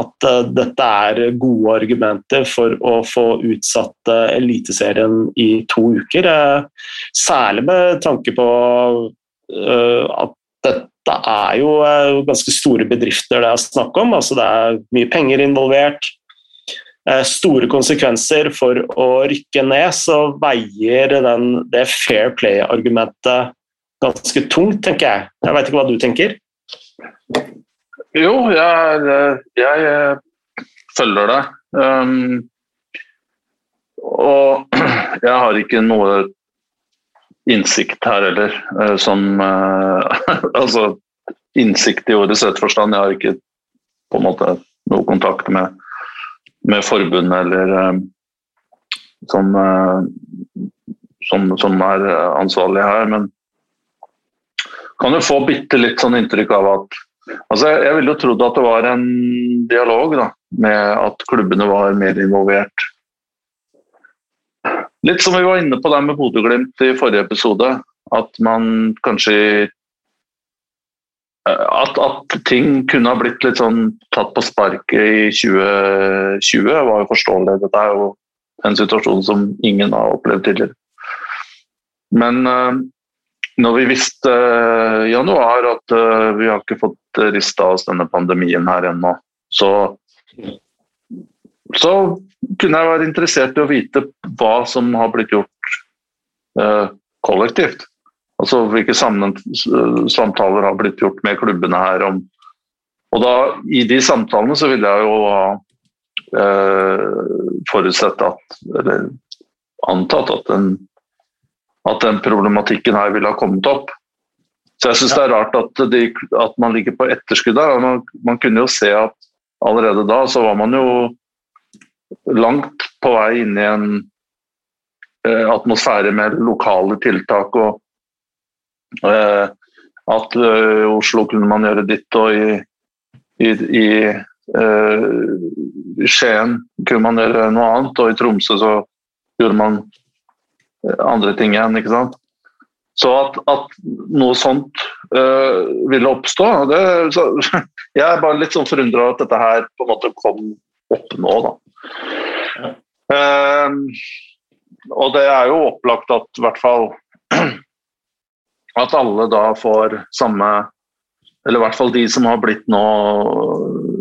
at dette er gode argumenter for å få utsatt Eliteserien i to uker. Særlig med tanke på at dette er jo ganske store bedrifter det er snakk om. Altså det er mye penger involvert. Eh, store konsekvenser for å rykke ned, så veier den, det fair play-argumentet ganske tungt, tenker jeg. Jeg veit ikke hva du tenker? Jo, jeg, jeg eh, følger deg. Um, og jeg har ikke noe innsikt her heller, uh, som uh, Altså innsikt i ordets rette forstand. Jeg har ikke på en måte noe kontakt med med forbundet eller um, som, uh, som, som, er ansvarlig her. Men kan jo få bitte litt sånn inntrykk av at altså Jeg ville jo trodd at det var en dialog da, med at klubbene var mer involvert. Litt som vi var inne på der med Bodø-Glimt i forrige episode. At man kanskje at, at, ting kunne ha blitt litt sånn tatt på sparket i 2020, var jo forståelig. Dette er jo en situasjon som ingen har opplevd tidligere. Men uh, når vi visste uh, i januar at uh, vi har ikke fått rista oss denne pandemien her ennå, så, så kunne jeg være interessert i å vite hva som har blitt gjort kollektivt. Altså hvilke samtaler har blitt gjort med klubbene her om Og da, i de samtalene så ville jeg jo ha eh, forutsett at Eller antatt at den, at den problematikken her ville ha kommet opp. Så jeg syns ja. det er rart at, de, at, man ligger på etterskudd der. Man, man, kunne jo se at allerede da så var man jo langt på vei inn i en eh, atmosfære med lokale tiltak og Eh, at eh, Oslo kunne man gjøre ditt, og i, i, i eh, Skien kunne man gjøre noe annet, og i Tromsø så gjorde man andre ting igjen. ikke sant? Så at, at noe sånt uh, ville oppstå det, så, Jeg er bare litt sånn forundra at dette her på en måte kom opp nå, da. Uh, og det er jo opplagt at i hvert fall at alle da får samme Eller i hvert fall de som har blitt nå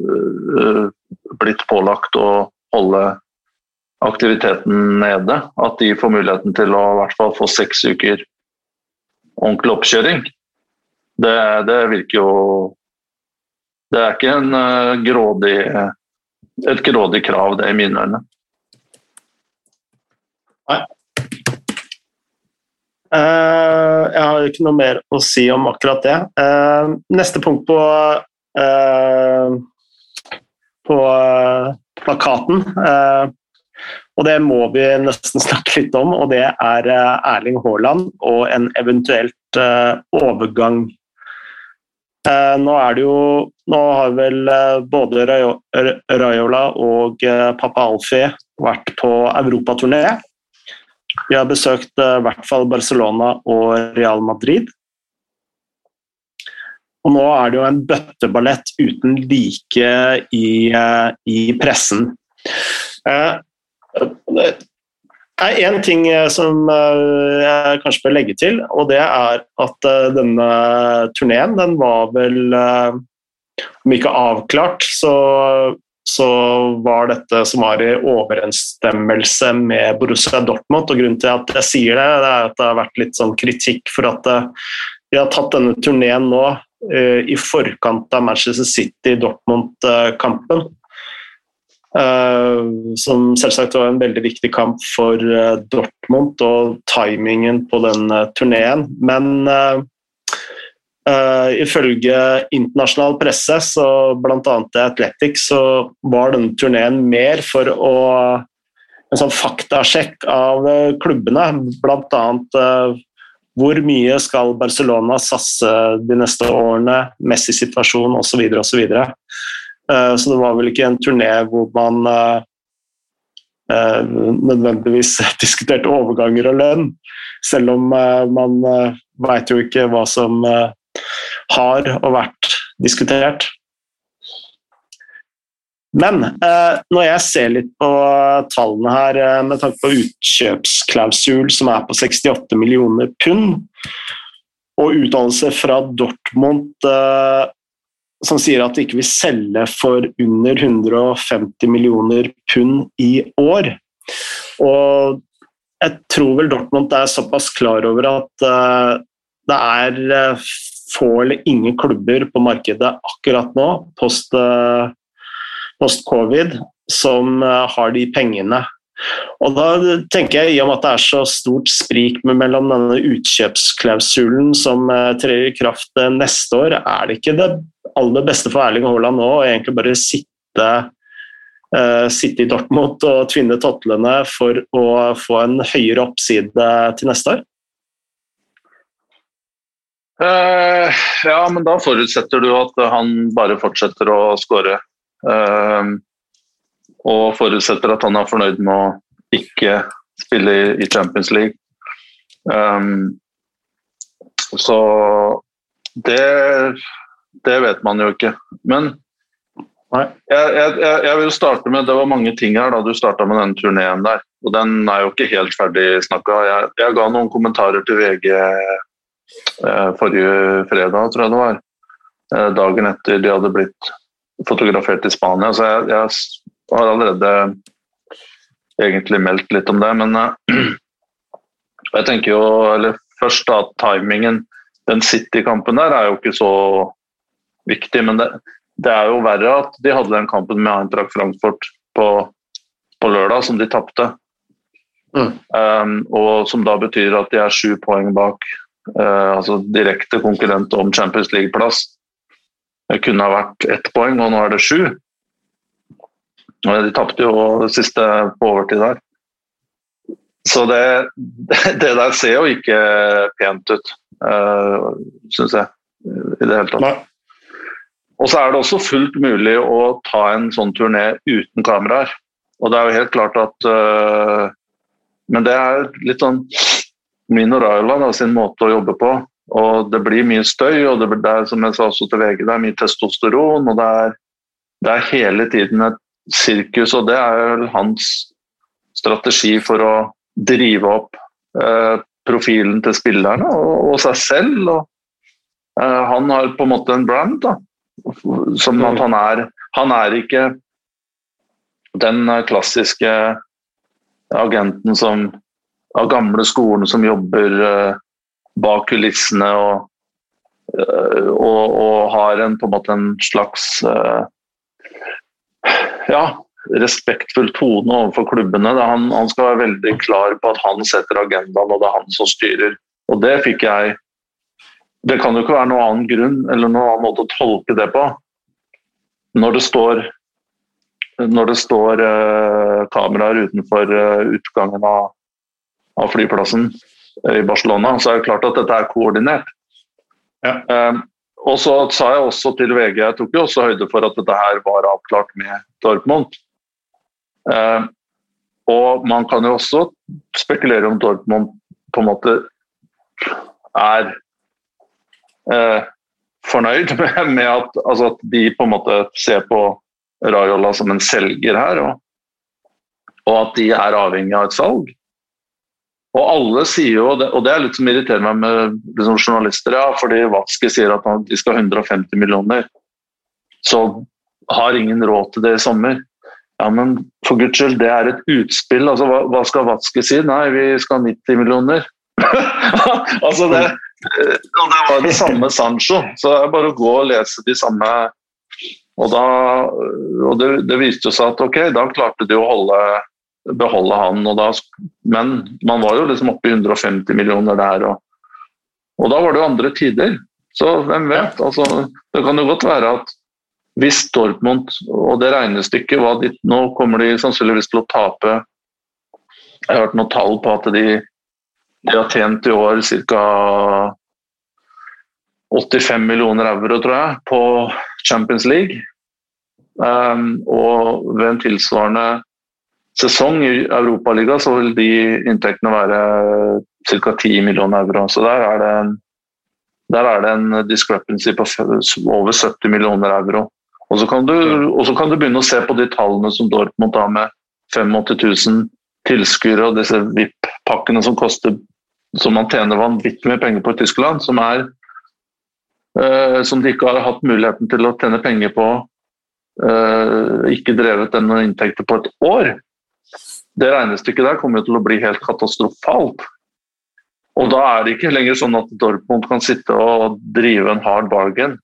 uh, blitt pålagt å holde aktiviteten nede. At de får muligheten til å i hvert fall få seks uker ordentlig oppkjøring. Det, det virker jo Det er ikke en uh, grådig, et grådig krav, det, i mine øyne. Nei. Uh, jeg har ikke noe mer å si om akkurat det. Uh, neste punkt på, uh, på plakaten, og det må vi nesten snakke litt om, og det er Erling Haaland og en eventuelt overgang. nå er det jo Nå har vel både Raiola og pappa Alfie vært på europaturné. Vi har besøkt eh, i hvert fall Barcelona og Real Madrid. Og nå er det jo en bøtteballett uten like i, eh, i pressen. Eh, det er én ting som jeg kanskje bør legge til, og det er at denne turneen, den var vel Om ikke avklart, så så var dette som var i overensstemmelse med Borussia Dortmund. og Grunnen til at jeg sier det, det er at det har vært litt sånn kritikk for at vi har tatt denne turneen nå i forkant av Manchester City-Dortmund-kampen. Uh, som selvsagt var en veldig viktig kamp for uh, Dortmund og timingen på den turneen. Men Uh, ifølge internasjonal presse, så bl.a. Athletic, så var denne turneen mer for å en sånn faktasjekk av klubbene. Bl.a. Uh, hvor mye skal Barcelona satse de neste årene, Messi-situasjon osv. osv. Uh, så det var vel ikke en turné hvor man uh, nødvendigvis diskuterte overganger og lønn, selv om man veit jo ikke hva som har og vært diskutert. Men eh, når jeg ser litt på tallene her, eh, med tanke på utkjøpsklausul som er på 68 millioner pund, og utdannelse fra Dortmund eh, som sier at de ikke vil selge for under 150 millioner pund i år. Og jeg tror vel Dortmund er såpass klar over at uh, det er uh, få eller ingen klubber på markedet akkurat nå, post, eh, post covid, som eh, har de pengene. Og da tenker jeg, I og med at det er så stort sprik mellom denne utkjøpsklausulen som eh, trer i kraft neste år, er det ikke det aller beste for Erling Haaland nå å egentlig bare sitte, uh, sitte i Dortmund og tvinne totlene for å få en høyere oppside til neste år? Uh, ja, men da forutsetter du at han bare fortsetter å skåre. Uh, og forutsetter at han er fornøyd med å ikke spille i Champions League. Um, så det, det vet man jo ikke. Men jeg, jeg, jeg, vil starte med Det var mange ting her da du starta med den turneen der. Og den er jo ikke helt ferdig snakka. Jeg, jeg ga noen kommentarer til VG Eh, forrige fredag, tror jeg det var. Eh, dagen etter de hadde blitt fotografert i Spania. Så jeg, jeg har allerede egentlig meldt litt om det. Men eh, jeg tenker jo eller først da timingen Den City-kampen der er jo ikke så viktig. Men det, det, er jo verre at de hadde den kampen med Eintracht Frankfurt på, på lørdag, som de tapte. Mm. Um, og som da betyr at de er sju poeng bak uh, altså direkte konkurrent om Champions League-plass. Det kunne ha vært ett poeng, og nå er det sju. De tapte jo det siste på overtid der. Så det, det der ser jo ikke pent ut, uh, syns jeg. I det hele tatt. Og så er det også fullt mulig å ta en sånn turné uten kameraer. Og det er jo helt klart at uh, Men det er litt sånn min og Raila sin måte å jobbe på. Og det blir mye støy, og det, er, som jeg sa også til VG, det er mye testosteron. Og det er, det er hele tiden et sirkus, og det er hans strategi for å drive opp eh, profilen til spillerne og, og seg selv. Og, eh, han har på en måte en brand, da. Som at han er Han er ikke den klassiske agenten som av gamle skolen som jobber uh, bak kulissene og, uh, og, og, har en, på en måte en slags ja, respektfull tone overfor klubbene. Han, han, skal være veldig klar på at han setter agendaen, og det er han som styrer. Og det fikk jeg Det kan jo ikke være noen annen grunn eller noen annen måte å tolke det på. Når det står når det står uh, kameraer utenfor uh, utgangen av av flyplassen i Barcelona, så er det klart at dette er koordinert. Ja. Um, og så sa jeg også til VG jeg tok jo også høyde for at dette her var avklart med Dortmund. Uh, og man kan jo også spekulere om Dortmund på en måte er fornøyd med, med at, altså at, de på en måte ser på Rajola som en selger her. og og at de er avhengig av et salg. Og alle sier jo, og det er litt som irriterer meg med liksom, journalister, ja, fordi Watzke sier at de skal ha 150 millioner, så har ingen råd til det i sommer. Ja, men for guds skyld, det er et utspill. altså Hva, hva skal Watzke si? Nei, vi skal ha 90 millioner. altså det, og det var det samme Sancho, så det er bare å gå og lese de samme Og, da, og det, det viste seg at ok, da klarte de å holde, beholde han, da, men man var jo liksom oppe i 150 millioner der. Og, og da var det jo andre tider. Så hvem vet? Altså, det kan jo godt være at hvis Dortmund og det regnestykket var ditt Nå kommer de sannsynligvis til å tape Jeg har hørt noen tall på at de de har tjent i år ca. 85 millioner euro, tror jeg, på Champions League. Um, og ved en tilsvarende sesong i Europaligaen så vil de inntektene være ca. 10 millioner euro. Så der er det en, er det en discrepancy på over 70 millioner euro. Og så, kan du, og så kan du begynne å se på de tallene som Dortmund har med 85 000 tilskuere og disse VIP-pakkene som koster som man tjener vanvittig mye penger på i Tyskland, som, er, uh, som de ikke har hatt muligheten til å tjene penger på, uh, ikke drevet den inntekter på et år. Det regnestykket der kommer til å bli helt katastrofalt. Og da er det ikke lenger sånn at Dortmund kan sitte og drive en hard bargain.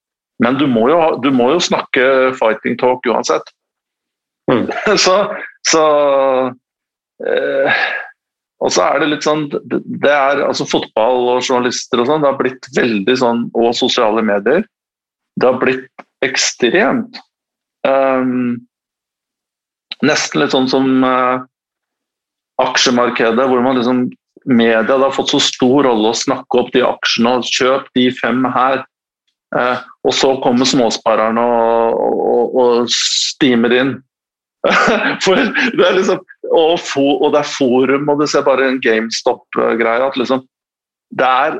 Men du må jo, du må jo snakke fighting talk uansett. Mm. så, så eh, og så er det litt sånn det er altså Fotball og journalister og sånn, det har blitt veldig sånn Og sosiale medier. Det har blitt ekstremt um, Nesten litt sånn som uh, aksjemarkedet, hvor man liksom media har fått så stor rolle å snakke opp de aksjene og kjøp de fem her. Uh, og så kommer småsparerne og, og, og stimer inn. For det er liksom og, for, og, det er forum, og du ser bare en GameStop-greie. at liksom Det er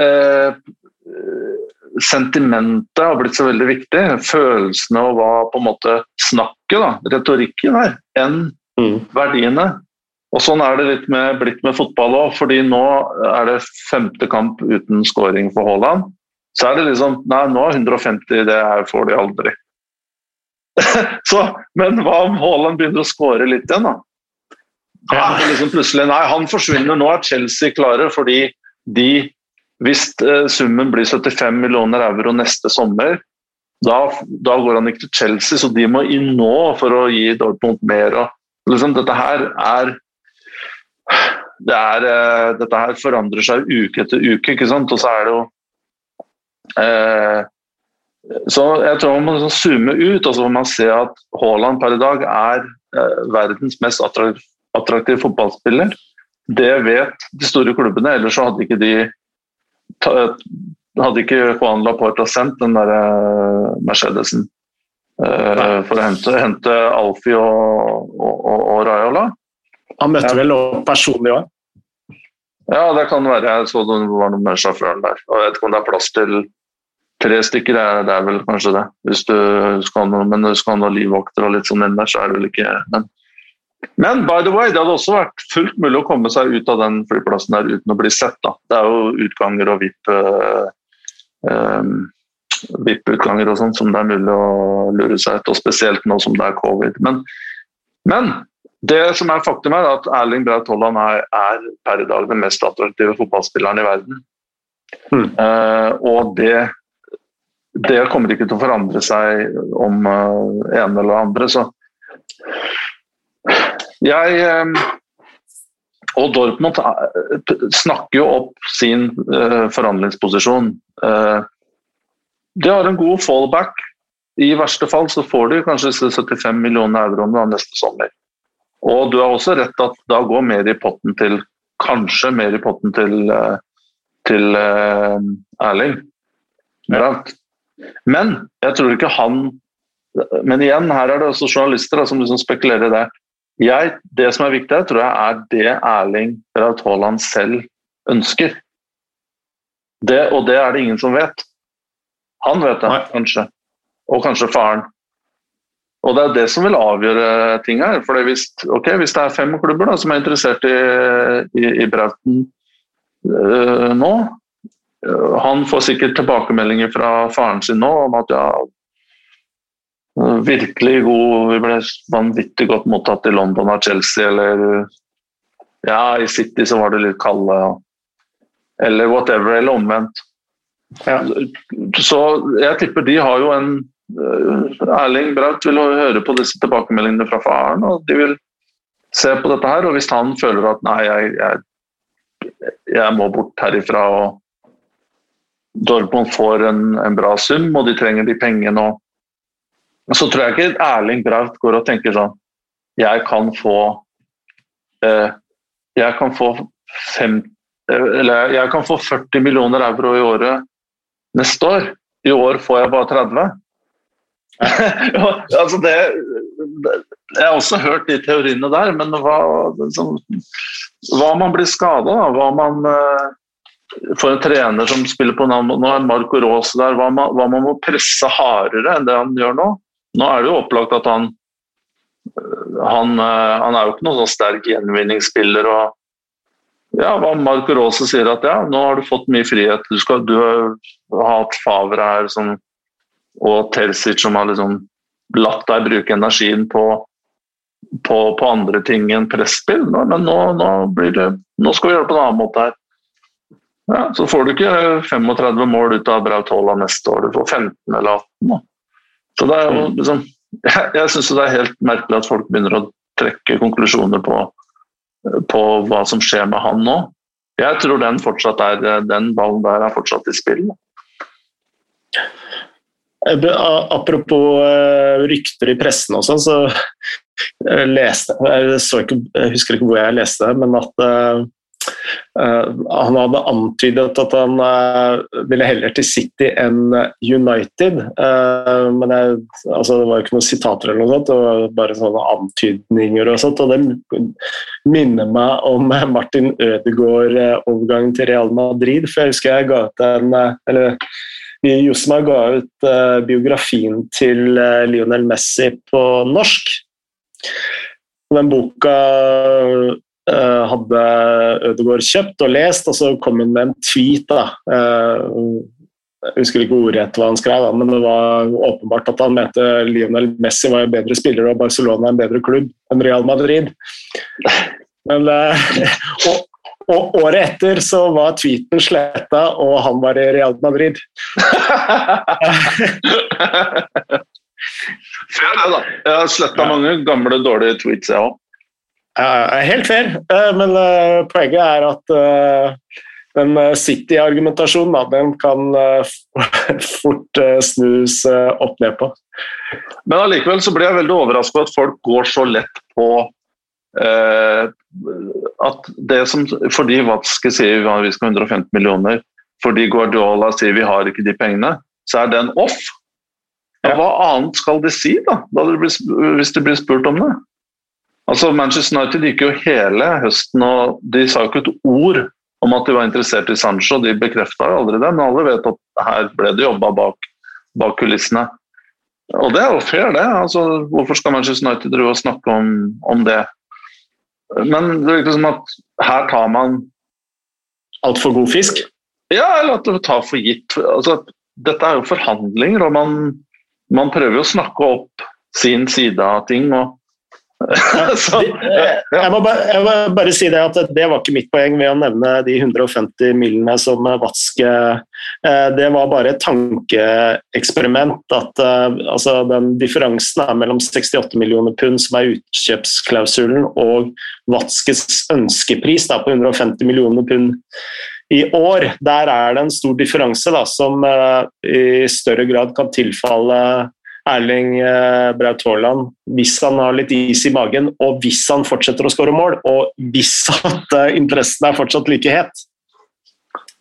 eh, Sentimentet har blitt så veldig viktig. Følelsene og hva på en måte snakket, da, retorikken her, enn mm. verdiene. Og Sånn er det litt med, blitt med fotball òg, fordi nå er det femte kamp uten scoring for Haaland. Så er det liksom Nei, nå er 150, det her får de aldri. så, men hva om Haaland begynner å skåre litt igjen, da? Ja. Liksom plutselig, nei, han forsvinner. Nå er Chelsea klare fordi de Hvis eh, summen blir 75 millioner euro neste sommer, da, da, går han ikke til Chelsea, så de må inn nå for å gi Dortmund mer. Og, liksom, dette her er det er, uh, dette her forandrer seg uke etter uke, ikke sant? og så er det jo uh, så jeg tror man må liksom zoome ut, og så må man se at Haaland per i dag er eh, verdens mest attraktive fotballspiller. Det vet de store klubbene, ellers så hadde ikke de hadde ikke Juan Laporta sendt den der eh, Mercedesen uh, for å hente, hente Alfie og, og, og, og Raiola. Han møtte ja. vel også personlig òg? Ja, det kan være. Jeg så det var noe med sjåføren der. Og jeg vet ikke om det er plass til Tre stykker er, det er vel kanskje det. Hvis du skal ha men du skal ha noen livvokter og litt sånn inn der, så er det vel ikke men. men by the way, det hadde også vært fullt mulig å komme seg ut av den flyplassen der uten å bli sett. da. Det er jo utganger og VIP uh, um, VIP-utganger og sånn som det er mulig å lure seg ut, og spesielt nå som det er covid. Men, men det som er faktum er at Erling Braut Haaland er, er, per i dag den mest attraktive fotballspilleren i verden. Mm. Uh, og det det kommer ikke til å forandre seg om uh, ene eller andre. Så jeg uh, Og Dortmund uh, snakker jo opp sin uh, forhandlingsposisjon. De har en god fallback. I verste fall så får de kanskje 75 millioner euro neste sommer. Og du har også rett at da går mer i potten til Kanskje mer i potten til, til Erling. Ja. Men jeg tror ikke han Men igjen, her er det også journalister da, som liksom spekulerer i det. Jeg, det som er viktig her, tror jeg er det Erling Braut Haaland selv ønsker. Det, og det er det ingen som vet. Han vet det, kanskje. Og kanskje faren. Og det er det som vil avgjøre ting her. for hvis, okay, hvis det er fem klubber da, som er interessert i, i, i Brauten øh, nå Han får sikkert tilbakemeldinger fra faren sin nå om at ja, virkelig god Vi ble vanvittig godt mottatt i London av Chelsea, eller ja, i City så var det litt kalde. Eller whatever, eller omvendt. Ja. Så jeg tipper de har jo en Eh, Erling Braut vil høre på disse tilbakemeldingene fra faren, og de vil se på dette her. Og hvis han føler at nei, jeg, jeg, jeg må bort herifra og Dortmund får en, en, bra sum, og de trenger de pengene og Så tror jeg ikke Erling Braut går og tenker sånn Jeg kan få eh, Jeg kan få fem, eller jeg kan få 40 millioner euro i året neste år. I år får jeg bare 30 altså det, jeg har også hørt de teoriene der, men hva, liksom, hva man blir skada Hva man uh, For en trener som spiller på navn Nå er Marco Rose der. Hva man, hva man, presse hardere enn det han gjør nå. Nå er det jo opplagt at han han, uh, han er jo ikke noen sånn sterk gjenvinningsspiller. og ja, hva Marco Rose sier at ja, nå har du fått mye frihet. Du, skal, du har hatt Favre her som og Terzic som har liksom latt deg bruke energien på, på, på andre ting enn presspill. Men nå, nå, det, nå, skal vi gjøre det på en annen måte her. Ja, så får du ikke 35 mål ut av Braut Haaland neste år, du får 15 eller 18. Da. Så det er jo mm. liksom Jeg, jeg syns det er helt merkelig at folk begynner å trekke konklusjoner på, på hva som skjer med han nå. Jeg tror den er, den ballen der er fortsatt i spill. Apropos uh, rykter i pressen og sånn, så jeg leste jeg, ikke, jeg, husker ikke hvor jeg leste det, men at han hadde antydet at han ville heller til City enn United. men jeg, altså, det var jo ikke noen sitater eller noe sånt, det var bare sånne antydninger og sånt. Og det minner meg om Martin Ødegaard-overgangen til Real Madrid, for jeg husker jeg ga ut en eller Josma ga ut biografien til Lionel Messi på norsk. Den boka hadde Ødegaard kjøpt og lest, og så kom han med en tweet. da. jeg husker ikke ordrett hva han skrev, men det var åpenbart at han mente Lionel Messi var en bedre spiller og Barcelona en bedre klubb enn Real Madrid. Men, og, og året etter så var tweeten sletta, og han var i Real Madrid. fair det, da. Jeg har sletta ja. mange gamle, dårlige tweets, jeg òg. Ja, helt fair, eh, men uh, poenget er at den City-argumentasjonen den kan fort snus opp ned på. Men allikevel så blir jeg veldig overraska over at folk går så lett på Eh, at det som, fordi Watske sier vi har ha 150 millioner, fordi Guardiola sier vi har ikke de pengene, så er den off. Ja, hva annet skal de si, da, hvis de blir spurt om det? Altså, Manchester United gikk jo hele høsten og de sa jo ikke et ord om at de var interessert i Sancho. De bekrefta jo aldri det, men alle vet at her ble det jobba bak, bak, kulissene. Og det er jo fair, det. Altså, hvorfor skal Manchester United drive og snakke om, om det men det virker som at her tar man Altfor god fisk? Ja, eller at det tar for gitt. Altså, dette er jo forhandlinger, og man, man prøver å snakke opp sin side av ting. og så, ja. jeg, må bare, jeg, må bare, si det at det var ikke mitt poeng ved å nevne de 150 millene som Vatske eh, Det var bare et tankeeksperiment. at eh, altså, Den differansen er mellom 68 millioner pund, som er utkjøpsklausulen, og Vatskes ønskepris da, på 150 millioner pund i år. Der er det en stor differanse da, som uh, i større grad kan tilfalle Erling eh, Braut Haaland hvis han har litt is i magen, og hvis han fortsetter å skåre mål, og hvis at eh, interessen er fortsatt like het.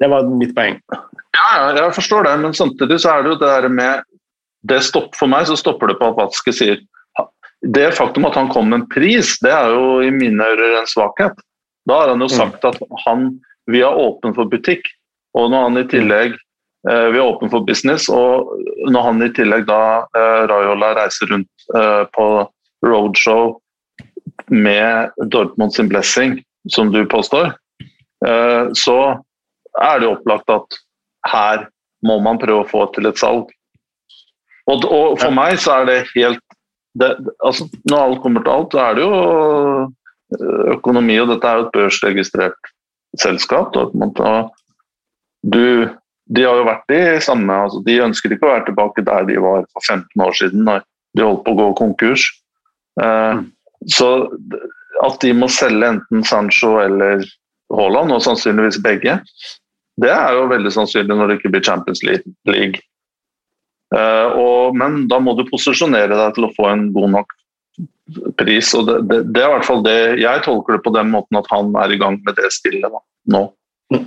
Det var mitt poeng. Ja, jeg forstår det, men samtidig så er det jo det der med det stopp, For meg så stopper det på at Watzke sier Det faktum at han kom med en pris, det er jo i mine ører en svakhet. Da har han jo mm. sagt at han, vi er åpen for butikk. Og når han i tillegg vi er åpne for business, og når han i tillegg da, eh, Raiola, reiser rundt eh, på roadshow med Dortmund sin blessing, som du påstår, så er det opplagt at her må man prøve å få til et salg. Og, og for meg så er det helt det, altså, Når alt kommer til alt, så er det jo økonomi, og dette er jo et børsregistrert selskap. Og du de har jo vært de samme altså De ønsker ikke å være tilbake der de var for 15 år siden, da de holdt på å gå konkurs. Eh, mm. Så at de må selge enten Sancho eller Haaland, og sannsynligvis begge, det er jo veldig sannsynlig når det ikke blir Champions League. Eh, og, men da må du posisjonere deg til å få en god nok pris. og det, det, det er i hvert fall det Jeg tolker det på den måten at han er i gang med det spillet nå. Mm.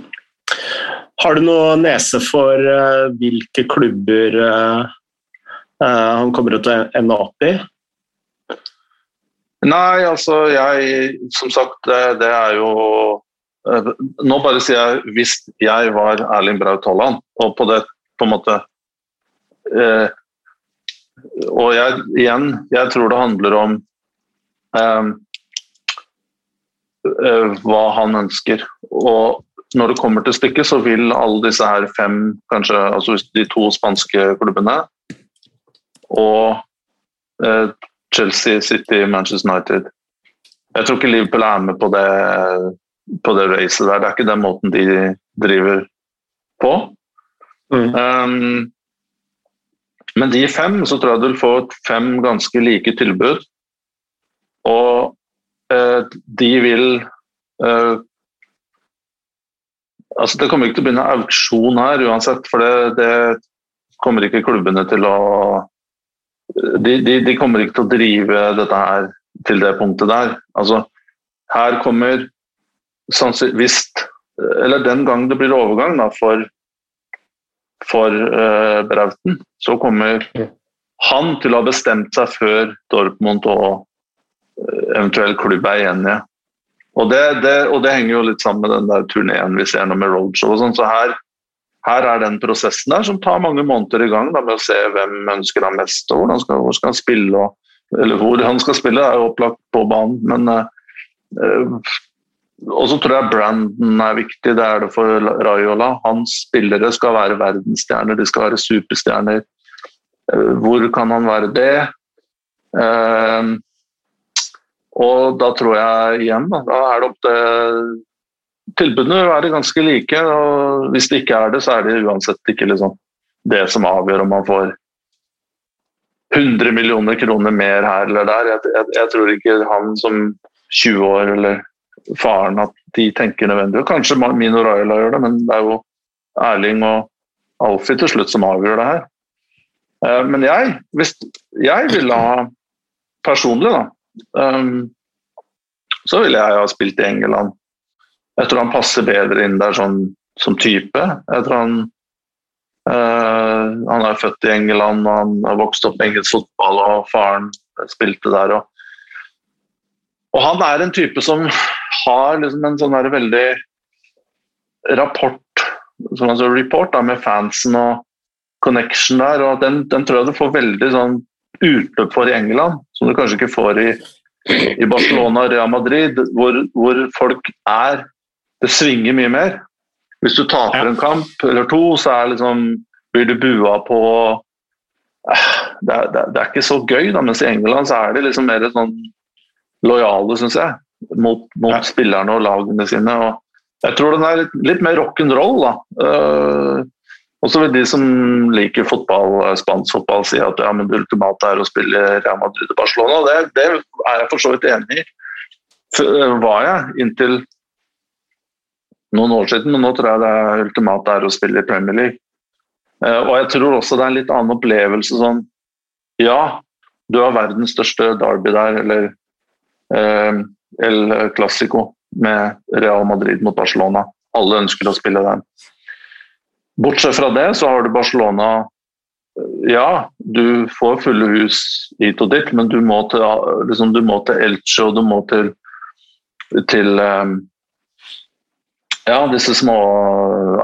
Har du noe nese for uh, hvilke klubber uh, uh, han kommer til å ende opp i? Nei, altså jeg Som sagt, det, det er jo Nå bare sier jeg hvis jeg var Erling Braut Haaland, og på det på en måte Og jeg, igjen, jeg tror det handler om hva han ønsker. Og når det kommer til stykket, så vil alle disse her fem, kanskje altså de to spanske klubbene og eh, Chelsea, City, Manchester United Jeg tror ikke Liverpool er med på det, på det racet der. Det er ikke den måten de driver på. Mm. Um, men de fem, så tror jeg du vil få fem ganske like tilbud. Og eh, de vil eh, Altså, det kommer ikke til å begynne auksjon her uansett, for det, det kommer ikke klubbene til å de, de, de, kommer ikke til å drive dette her til det punktet der. Altså, her kommer hvis Eller den gang det blir overgang da, for, for uh, Brauten, så kommer han til å ha bestemt seg før Dortmund og uh, eventuell klubb er enige. Og det, det, og det, henger jo litt sammen med den der turneen vi ser nå med roadshow og sånn. Så her, her, er den prosessen der som tar mange måneder i gang da, med å se hvem ønsker han mest, og hvordan skal, hvor skal han spille. Og, eller hvor han skal spille, er jo opplagt på banen, men uh, og så tror jeg Brandon er viktig. Det er det for Raiola. Hans spillere skal være verdensstjerner, de skal være superstjerner. Uh, hvor kan han være det? Og da tror jeg igjen, da, da er det opp til Tilbudene vil være ganske like. og Hvis det ikke er det, så er det uansett ikke liksom det som avgjør om man får 100 millioner kroner mer her eller der. Jeg, jeg, jeg tror ikke han som 20 år eller faren at de tenker nødvendig. Kanskje Mino Raila gjør det, men det er jo Erling og Alfie til slutt som avgjør det her. Eh, men jeg, hvis jeg ville ha personlig, da um, så ville jeg ha spilt i England. Jeg tror han passer bedre inn der sånn, som type. Jeg tror han uh, Han er født i England, og han har vokst opp med engelsk fotball, og faren spilte der. Og, og han er en type som har liksom en sånn veldig rapport sånn altså report da, med fansen og connection der. og Den, den tror jeg du får veldig sånn utløp for i England, som du kanskje ikke får i, i Barcelona og Real Madrid, hvor, hvor, folk er Det svinger mye mer. Hvis du taper en kamp eller to, så er liksom, blir du bua på eh, det er, det, det er, ikke så gøy, da, mens i England så er de liksom mer sånn lojale, syns jeg, mot, mot ja. spillerne og lagene sine. og jeg tror den er litt, litt mer rock'n'roll. Uh, og så vil de som liker fotball, eh, spansk fotball si at ja, men det ultimate er å spille Real Madrid og Barcelona. Det, det er jeg for så vidt enig i. Eh, var jeg inntil noen år siden, men nå tror jeg det er ultimate er å spille i Premier League. Eh, og jeg tror også det er en litt annen opplevelse sånn Ja, du har verdens største derby der, eller eh, El Clásico med Real Madrid mot Barcelona. Alle ønsker å spille den. Bortsett fra det så har du Barcelona Ja, du får fulle hus hit og dit, men du må til, liksom, du må til Elche og du må til, til um, Ja, disse små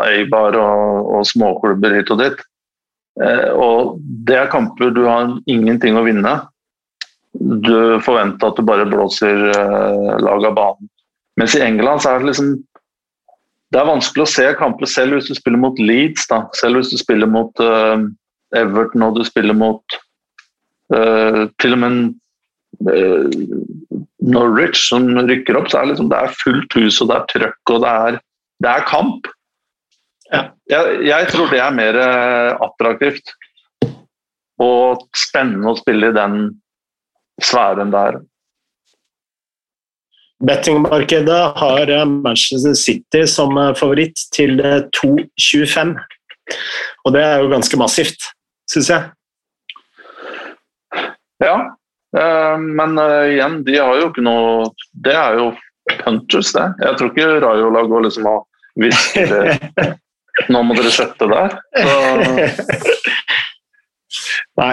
Eibar og, og småklubber hit og dit. Eh, og det er kamper du har ingenting å vinne. Du forventer at du bare blåser lag av banen. Mens i England så er det liksom Det er vanskelig å se kamper selv hvis du spiller mot Leeds. da, Selv hvis du spiller mot uh, Everton og du spiller mot uh, til og med uh, Norwich som rykker opp, så er liksom, det er fullt hus og det er trøkk og det er, det er kamp. Ja. Jeg, jeg, tror det er mer attraktivt og spennende å spille i den sfæren der. Bettingmarkedet har eh, Manchester City som eh, favoritt til 2,25. Eh, og det er jo ganske massivt, syns jeg. Ja, men igjen, de har jo ikke noe Det er jo punchers, det. Jeg tror ikke Rayola går liksom og hvisker Nå må dere sette der. Så... Nei.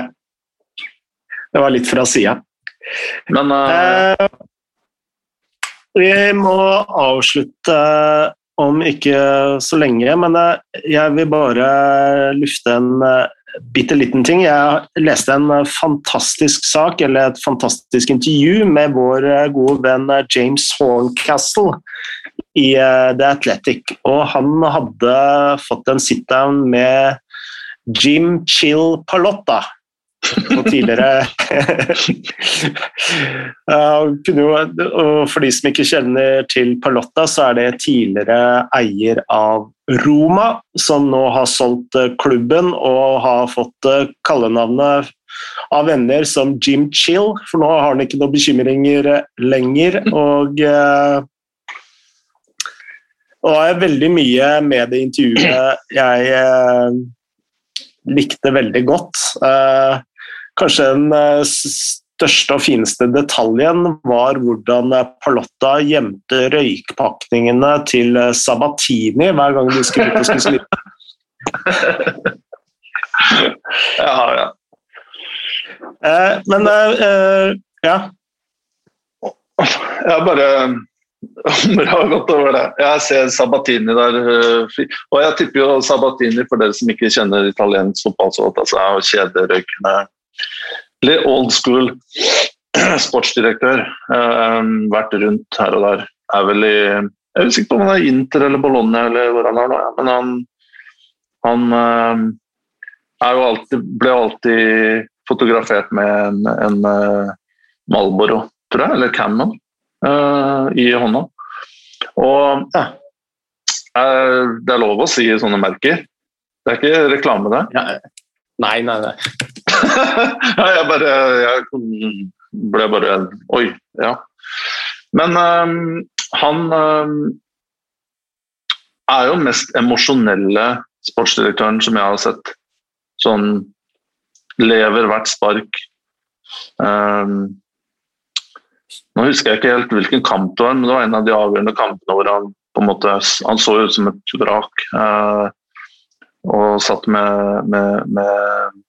Det var litt fra sida. Men uh... Vi må avslutte om ikke så lenge, men jeg vil bare lufte en bitte liten ting. Jeg leste en fantastisk sak, eller et fantastisk intervju med vår gode venn James Horncastle i The Athletic. Og han hadde fått en sit-down med Jim Chill Palotta og tidligere For de som ikke kjenner til Palotta, så er det tidligere eier av Roma, som nå har solgt eh, klubben og har fått eh, kallenavnet av venner som Jim Chill, for nå har han ikke noen bekymringer eh, lenger. Og og det er veldig mye med det intervjuet jeg likte veldig godt. Kanskje den eh, største og fineste detaljen var hvordan eh, Palotta gjemte røykpakningene til eh, Sabatini hver gang de skulle ut og spise litt. ja, ja. men ja. Jeg bare Bra godt over det. Jeg ser Sabatini der. Og jeg tipper jo Sabatini, for dere som ikke kjenner italiensk fotball så godt, altså er kjederøykende Litt old school sportsdirektør. Uh, vært rundt her og der. Er vel i Jeg er usikker på om han er Inter eller Bologna eller hvor han er nå, men han, han uh, er jo alltid, ble alltid fotografert med en, en uh, Malboro, tror jeg, eller Cannon, i hånda. Og ja, det er lov å si sånne merker. Det er ikke reklame, det. Ja. Nei, nei, nei. jeg bare Jeg ble bare Oi, ja. Men um, han um, er jo mest emosjonelle sportsdirektøren som jeg har sett. Sånn lever hvert spark. Um, nå husker jeg ikke helt hvilken kamp det var, men det var en av de avgjørende kampene hvor han på en måte, han så ut som et vrak. Uh, og satt med, med, med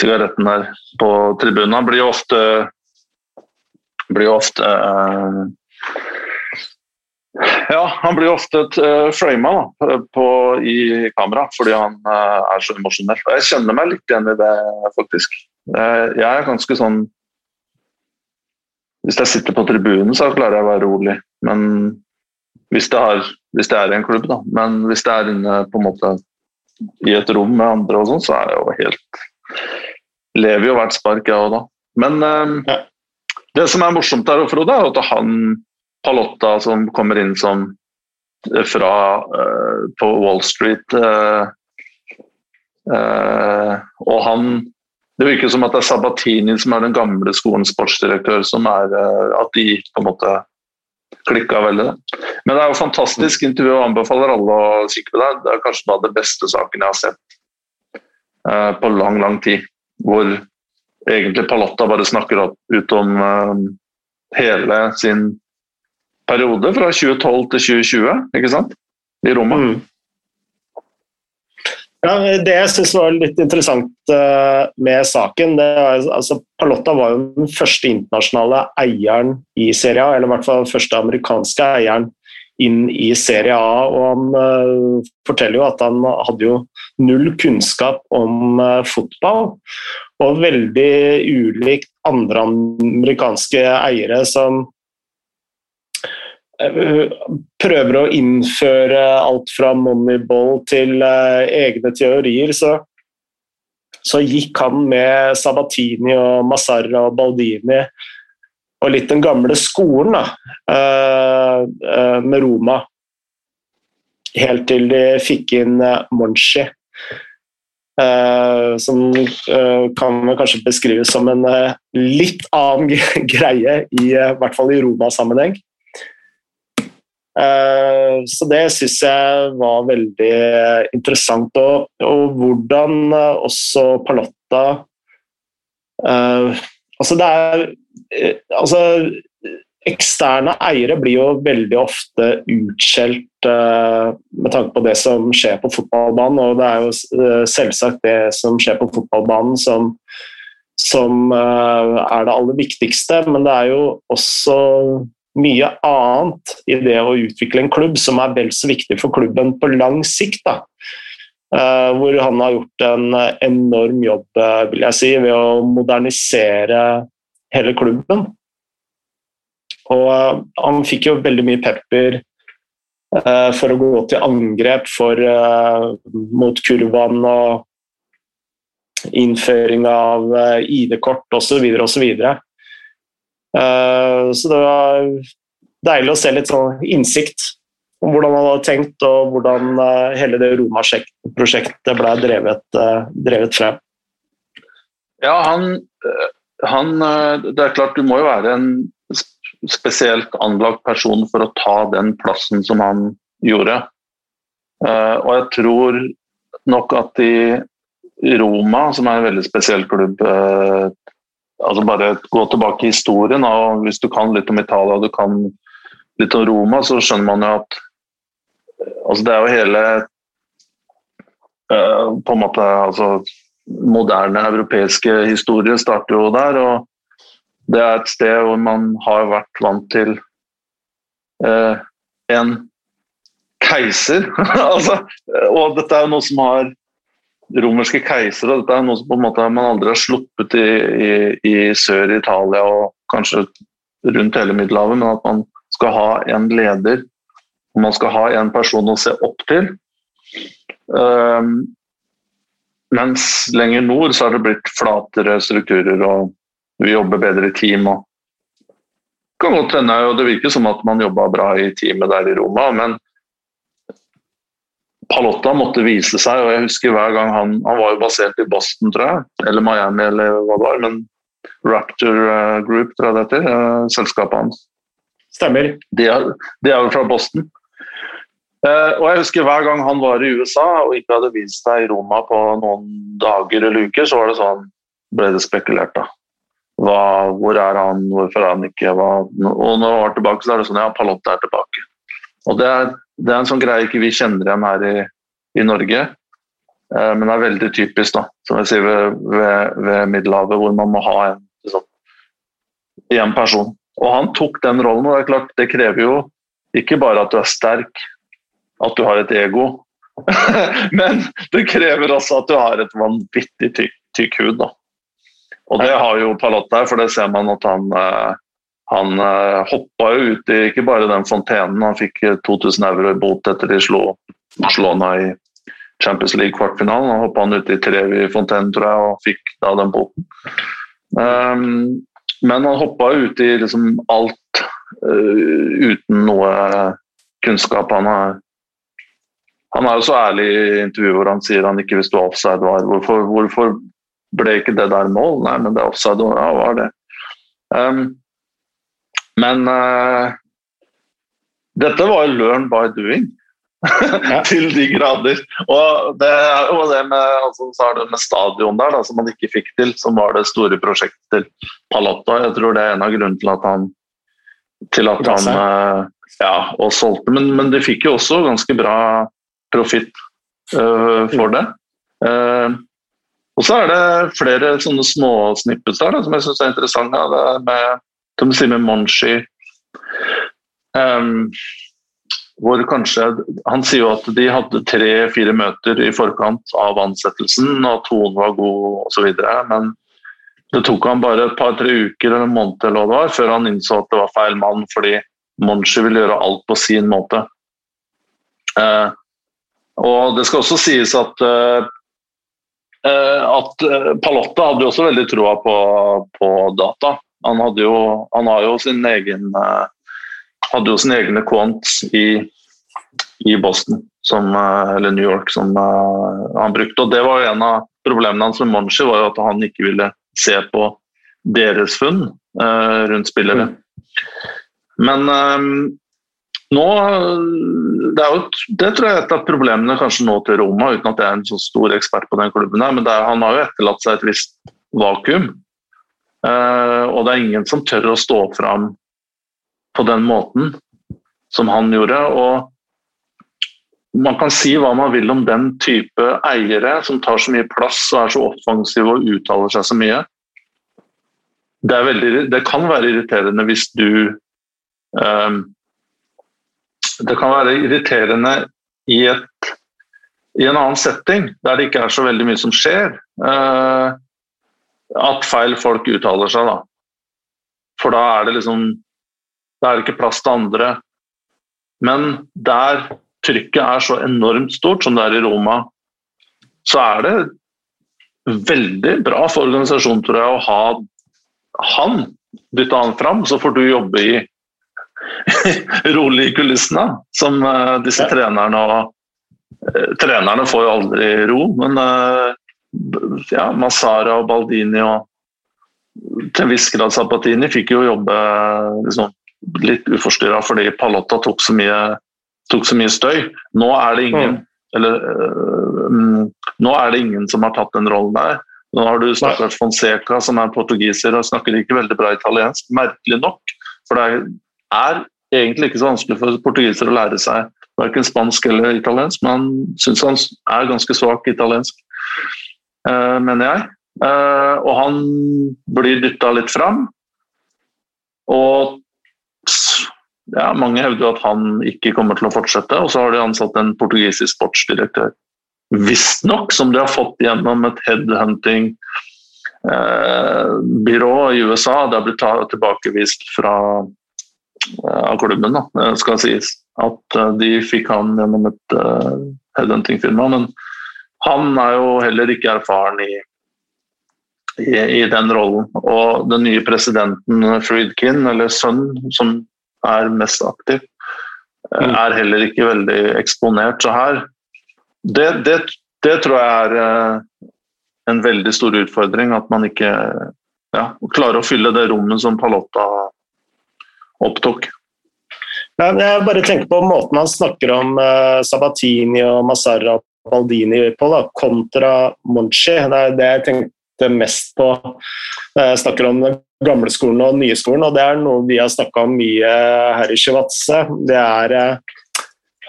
sigaretten der på tribunen. Han blir jo ofte blir jo ofte uh, ja, han blir ofte uh, frama i kamera fordi han uh, er så emosjonell. Jeg kjenner meg litt igjen i det, faktisk. Uh, jeg er ganske sånn Hvis jeg sitter på tribunen, så klarer jeg å være rolig. Men hvis det, har, hvis det er i en klubb, da. Men hvis det er inne på en måte i et rom med andre og sånn, så er jeg jo helt lever jo hvert spark, jeg òg da. Men um, ja. det som er morsomt der, Frode, er at han Palotta som kommer inn som eh, fra uh, på Wall Street uh, uh, Og han Det virker som at det er Sabatini som er den gamle skolens sportsdirektør, som er At de på en måte klikka veldig. Men det er jo fantastisk intervju og anbefaler alle å kikke på det. Det er kanskje noe av det beste saken jeg har sett på lang, lang tid hvor egentlig Palotta bare snakker ut om uh, hele sin periode fra 2012 til 2020, ikke sant? I Roma. Mm. Ja, det jeg syns var litt interessant uh, med saken det er, altså, Palotta var jo den første internasjonale eieren i Serie A, eller i hvert fall den første amerikanske eieren inn i Serie A. Og han uh, forteller jo at han hadde jo null kunnskap om uh, fotball. Og veldig ulikt andre amerikanske eiere som uh, prøver å innføre alt fra moneyball til egne teorier. så så gikk han med Sabatini og Massara og Baldini og litt den gamle skolen da, eh, eh, med Roma. Helt til de fikk inn Monchi. Monchi. som kan kanskje beskrives som en litt annen greie, i, i hvert fall i Roma-sammenheng. Så det syns jeg var veldig interessant. Og, og hvordan også Palotta Altså det er Eh, altså, eksterne eiere blir jo veldig ofte utskjelt uh, med tanke på det som skjer på fotballbanen, og det er jo uh, selvsagt det som skjer på fotballbanen som, som uh, er det aller viktigste, men det er jo også mye annet i det å utvikle en klubb som er vel så viktig for klubben på lang sikt. da. hvor han har gjort en enorm jobb vil jeg si, ved å modernisere hele klubben. Og uh, han fikk jo veldig mye pepper eh, for å gå til angrep for, eh, mot kurven og innføring av ID-kort osv. osv. Videre. så det var deilig å se litt sånn innsikt om hvordan han hadde tenkt, og hvordan hele det Roma-prosjektet ble drevet, drevet frem. Ja, han han, eh, det er klart Du må jo være en spesielt anlagt person for å ta den plassen som han gjorde. Eh, og jeg tror nok at i Roma, som er en veldig spesiell klubb eh, altså Bare gå tilbake i historien. og Hvis du kan litt om Italia og du kan litt om Roma, så skjønner man jo at altså Det er jo hele på en måte altså moderne europeiske historie starter jo der. og Det er et sted hvor man har vært vant til eh, en keiser. altså, og dette er jo noe som har romerske keisere. Dette er noe som på en måte man aldri har sluppet i, i, i Sør-Italia og kanskje rundt hele Middelhavet, men at man skal ha en leder og man skal ha en person å se opp til. Um, mens lenger nord så har det blitt flatere strukturer, og vi jobber bedre i team. og kan godt hende, og Det virker som at man jobba bra i teamet der i Roma, men Palotta måtte vise seg. og jeg husker hver gang Han han var jo basert i Boston, tror jeg, eller Miami, eller hva det var. men Raptor eh, Group, tror jeg det heter, eh, selskapet hans. Stemmer. De er, de er jo fra Boston. Uh, og jeg husker Hver gang han var i USA og ikke hadde vist seg i Roma på noen dager eller uker, så var det sånn, ble det spekulert. da. Hva, hvor er han, hvorfor er han ikke hva, Og når han var tilbake, så er det sånn ja, Palotte er tilbake. Og Det er, det er en sånn greie ikke vi kjenner igjen her i, i Norge, uh, men det er veldig typisk, da, som jeg sier, ved, ved, ved Middelhavet, hvor man må ha en, liksom, en person. Og han tok den rollen, og det er klart, det krever jo ikke bare at du er sterk, at du har et ego. Men det krever også at du har et vanvittig tykk, tykk hud. Da. Og det har jo Palott der, for det ser man at han, eh, han eh, hoppa jo ut i ikke bare den fontenen, han fikk 2000 euro i bot etter de slo Barcelona i Champions League-kvartfinalen. Han hoppa han ut i Trevi-fontenen, tror jeg, og fikk da den boten. Um, men han hoppa i liksom alt uh, uten noe kunnskap. Han har han er jo så ærlig i intervjuet hvor han sier han ikke visste hva offside var. Hvorfor, hvorfor, ble ikke det der mål? Nei, men det er offside. Ja, var det. Um, men uh, dette var jo learn by doing. til de grader. Og det er jo det med, altså, så er det med stadion der, da, som man ikke fikk til, som var det store prosjektet til Palotta. Jeg tror det er en av grunnene til at han til at han uh, ja, og solgte. Men, men de fikk jo også ganske bra profitt uh, for det. Uh, og så er det flere sånne småsnippets der da, som jeg syns er interessante. Ja, med, som sier Monshi. Um, hvor kanskje Han sier jo at de hadde tre-fire møter i forkant av ansettelsen, og at tonen var god osv. Men det tok han bare et par-tre uker eller en måned eller hva det var, før han innså at det var feil mann, fordi Monshi ville gjøre alt på sin måte. Eh, og det skal også sies at eh, eh at eh, Palotta hadde jo også veldig troa på, på, data. Han, jo, han har jo sin egen hadde jo sine egne quants i, i Boston, som, eller New York, som han brukte. Og det var jo en av problemene hans med Monchi, var jo at han ikke ville se på deres funn rundt spillere. Men um, nå det, er jo, det tror jeg er et av problemene kanskje nå til Roma, uten at jeg er en så stor ekspert på den klubben. her, men er, Han har jo etterlatt seg et visst vakuum. Uh, og det er ingen som tør å stå fram på den måten som han gjorde. og man kan si hva man vil om den type eiere som tar så mye plass og er så offensive og uttaler seg så mye. Det, veldig, det kan være irriterende hvis du um, Det kan være irriterende i, et, i, en annen setting, der det ikke er så veldig mye som skjer, eh, at feil folk uttaler seg. da. For da er det liksom Da er det ikke plass til andre. Men der trykket er så enormt stort som det er i Roma, så er det veldig bra for organisasjonen tror jeg, å ha han dytta han fram, så får du jobbe i rolig i kulissene, som uh, disse ja. trenerne og uh, Trenerne får jo aldri ro, men uh, ja, Masara og Baldini og til en viss grad Zapatini fikk jo jobbe liksom, litt uforstyrra fordi Palotta tok så mye tok så mye støy. Nå er det ingen, mm. eller, uh, nå er det ingen som har tatt den rollen der. Nå har du stakkars Fonseca, som er portugiser og snakker ikke veldig bra italiensk. Merkelig nok. For det er egentlig ikke så vanskelig for portugisere å lære seg verken spansk eller italiensk, men han syns han er ganske svak italiensk, uh, mener jeg. Uh, og han blir dytta litt fram. Og ja, mange hevder at han ikke kommer til å fortsette, og så har de ansatt en portugisisk sportsdirektør. Visstnok, som de har fått gjennom et headhunting-byrå eh, i USA. Det har blitt tilbakevist fra eh, av klubben, da, skal sies. At eh, de fikk han gjennom et uh, headhunting-firma. Men han er jo heller ikke erfaren i, i, i den rollen. Og den nye presidenten Friedkin, eller sønn, som er mest aktiv. Eh, mm. Er heller ikke veldig eksponert. Så her Det, det, det tror jeg er uh, en veldig stor utfordring. At man ikke ja, klarer å fylle det rommet som Palotta opptok. Jeg bare tenker på måten han snakker om uh, Sabatini og og Baldini på, da, kontra Monchi. Det er det jeg tenkte mest på. Jeg snakker om gamle skolen og nye skolen, og det er noe vi har snakka om mye her i Shivatse. Det er eh,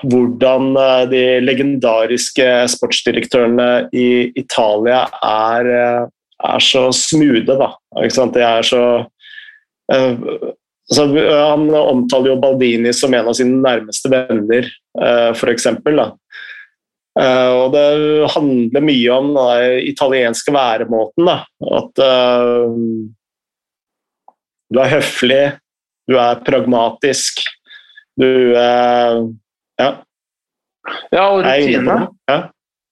hvordan eh, de legendariske sportsdirektørene i Italia er, eh, er så smoothe. De er så så han omtaler jo Baldini som en av sine nærmeste venner, f.eks. Og det handler mye om den italienske væremåten. Da. At du er høflig, du er pragmatisk, du er Ja. Ja, og rutine. Ja.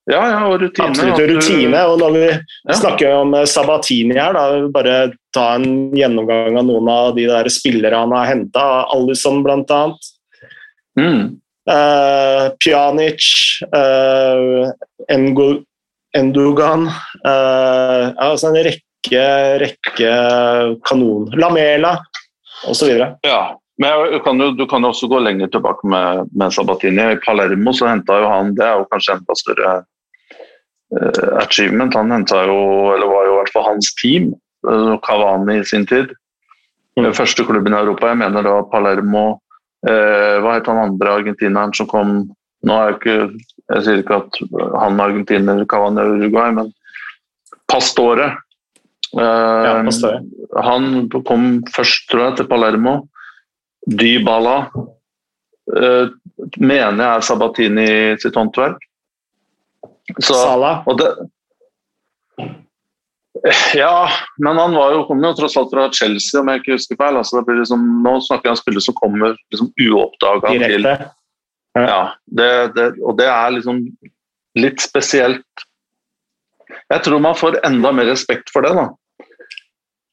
Ja, ja, og rutine. Absolutt rutine. Og når vi ja. snakker om eh, Sabatini her, da, bare ta en gjennomgang av noen av de der spillere han har henta. Alison, annet. Mm. Uh, Pjanic, uh, Endogan uh, altså En rekke rekke, kanon. Lamela osv. Ja, men kan jo, du kan jo også gå lenger tilbake med, med Sabatini. I Palermo så henta jo han Det er jo kanskje enda større achievement. Han henta jo, eller var jo i hvert fall hans team, uh, Cavani i sin tid. Mm. Første klubben i Europa, jeg mener det var Palermo. Uh, hva het han andre argentineren som kom Nå er jeg ikke Jeg sier ikke at han er argentiner, Cavani er Uruguay, men Pastore ja, Pastore. han kom først, tror jeg, til Palermo. Dybala. uh, mener jeg er Sabatini sitt håndverk. Så, Sala? Det, ja, men han var jo, kom jo tross alt fra Chelsea, om jeg ikke husker feil. Altså, liksom, nå snakker jeg om spillere som kommer liksom, uoppdaga til ja, det, det, Og det er liksom litt spesielt. Jeg tror man får enda mer respekt for det. da.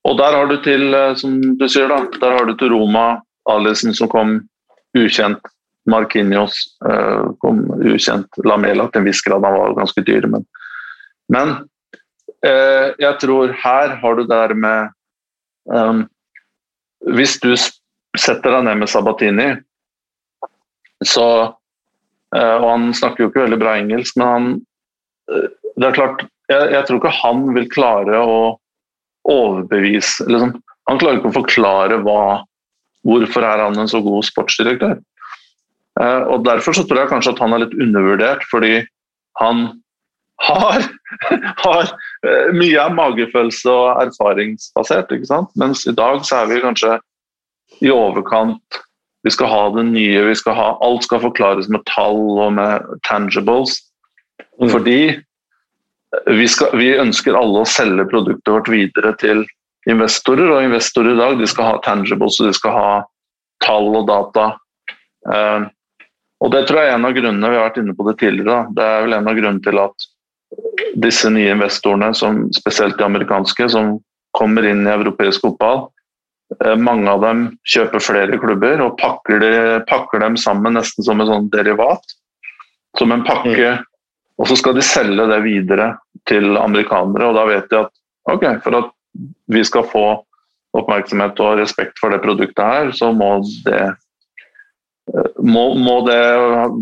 Og der har du til, eh, som du sier, da, der har du til Roma, Alison som kom ukjent. Markinios uh, kom ukjent. Lamela til en viss grad, han var ganske dyr, men, men Eh, jeg tror her har du det med um, Hvis du setter deg ned med Sabatini, så Og han snakker jo ikke veldig bra engelsk, men han Det er klart, jeg, jeg, tror ikke han vil klare å overbevise liksom, Han klarer ikke å forklare hva, hvorfor er han en så god sportsdirektør. Uh, og Derfor så tror jeg kanskje at han er litt undervurdert, fordi han har, har uh, mye av magefølelse og erfaringsbasert. ikke sant? Mens i dag så er vi kanskje i overkant Vi skal ha det nye, vi skal ha, alt skal forklares med tall og med tangibles. Mm. Fordi vi, skal, vi, ønsker alle å selge produktet vårt videre til investorer, og investorer i dag de skal ha tangibles og de skal ha tall og data. Uh, og Det tror jeg er en av grunnene vi har vært inne på det tidligere. Da. Det er vel en av grunnene til at disse nye investorene, som, spesielt de amerikanske, som kommer inn i europeisk fotball. Eh, mange av dem kjøper flere klubber og pakker, de, pakker dem sammen nesten som en sånn derivat. Som en pakke. Mm. Og så skal de selge det videre til amerikanere, og da vet de at ok, for at vi skal få oppmerksomhet og respekt for det produktet her, så må det må, må, det,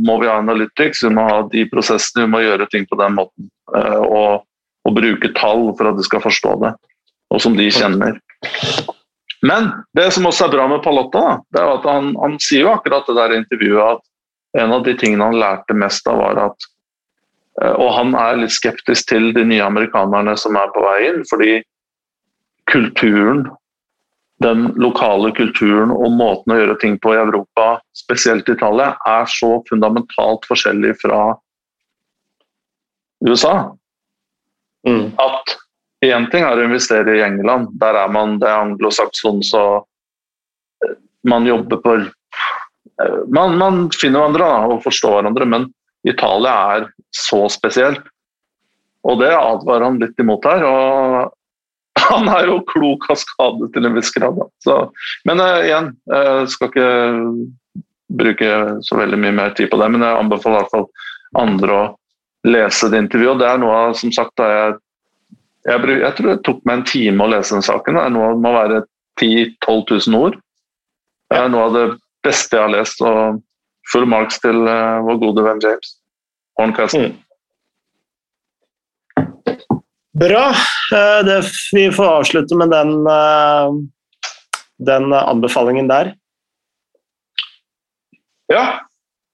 må, vi ha analytics, vi må ha de prosessene, vi må gjøre ting på den måten. Eh, og, og, bruke tall for at de skal forstå det, og som de kjenner. Men det som også er bra med Palotta, det er at han, han sier jo akkurat det der intervjuet at en av de tingene han lærte mest av, var at eh, Og han er litt skeptisk til de nye amerikanerne som er på vei inn, fordi kulturen den lokale kulturen og måten å gjøre ting på i Europa, spesielt Italia, er så fundamentalt forskjellig fra USA. Mm. At én ting er å investere i England, der er man det er anglosaksons så eh, man jobber på eh, man, man, finner hverandre og forstår hverandre, men Italia er så spesielt. Og det advarer han litt imot her. og han er jo klok av skade til en viss grad. Så, men uh, igjen, uh, skal ikke bruke så veldig mye mer tid på det, men jeg anbefaler i hvert fall andre å lese det intervjuet. Det er noe av, som sagt, da jeg, jeg, jeg, tror det tok meg en time å lese den saken. Det er noe, må være 10 000-12 000 ord. Det er noe av det beste jeg har lest. og Full marks til uh, vår gode venn James Horncastle. Mm. Bra. Eh, det, vi får avslutte med den, eh, den anbefalingen der. Ja,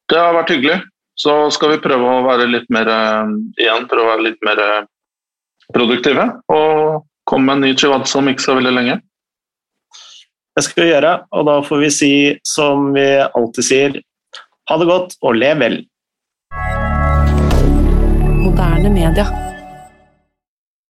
det har vært hyggelig. Så skal vi prøve å være litt mer eh, igjen, prøve å være litt mer produktive. Og komme med en ny chihuahua om ikke så veldig lenge. Det skal vi gjøre, og da får vi si som vi alltid sier, ha det godt og lev vel. Moderne media.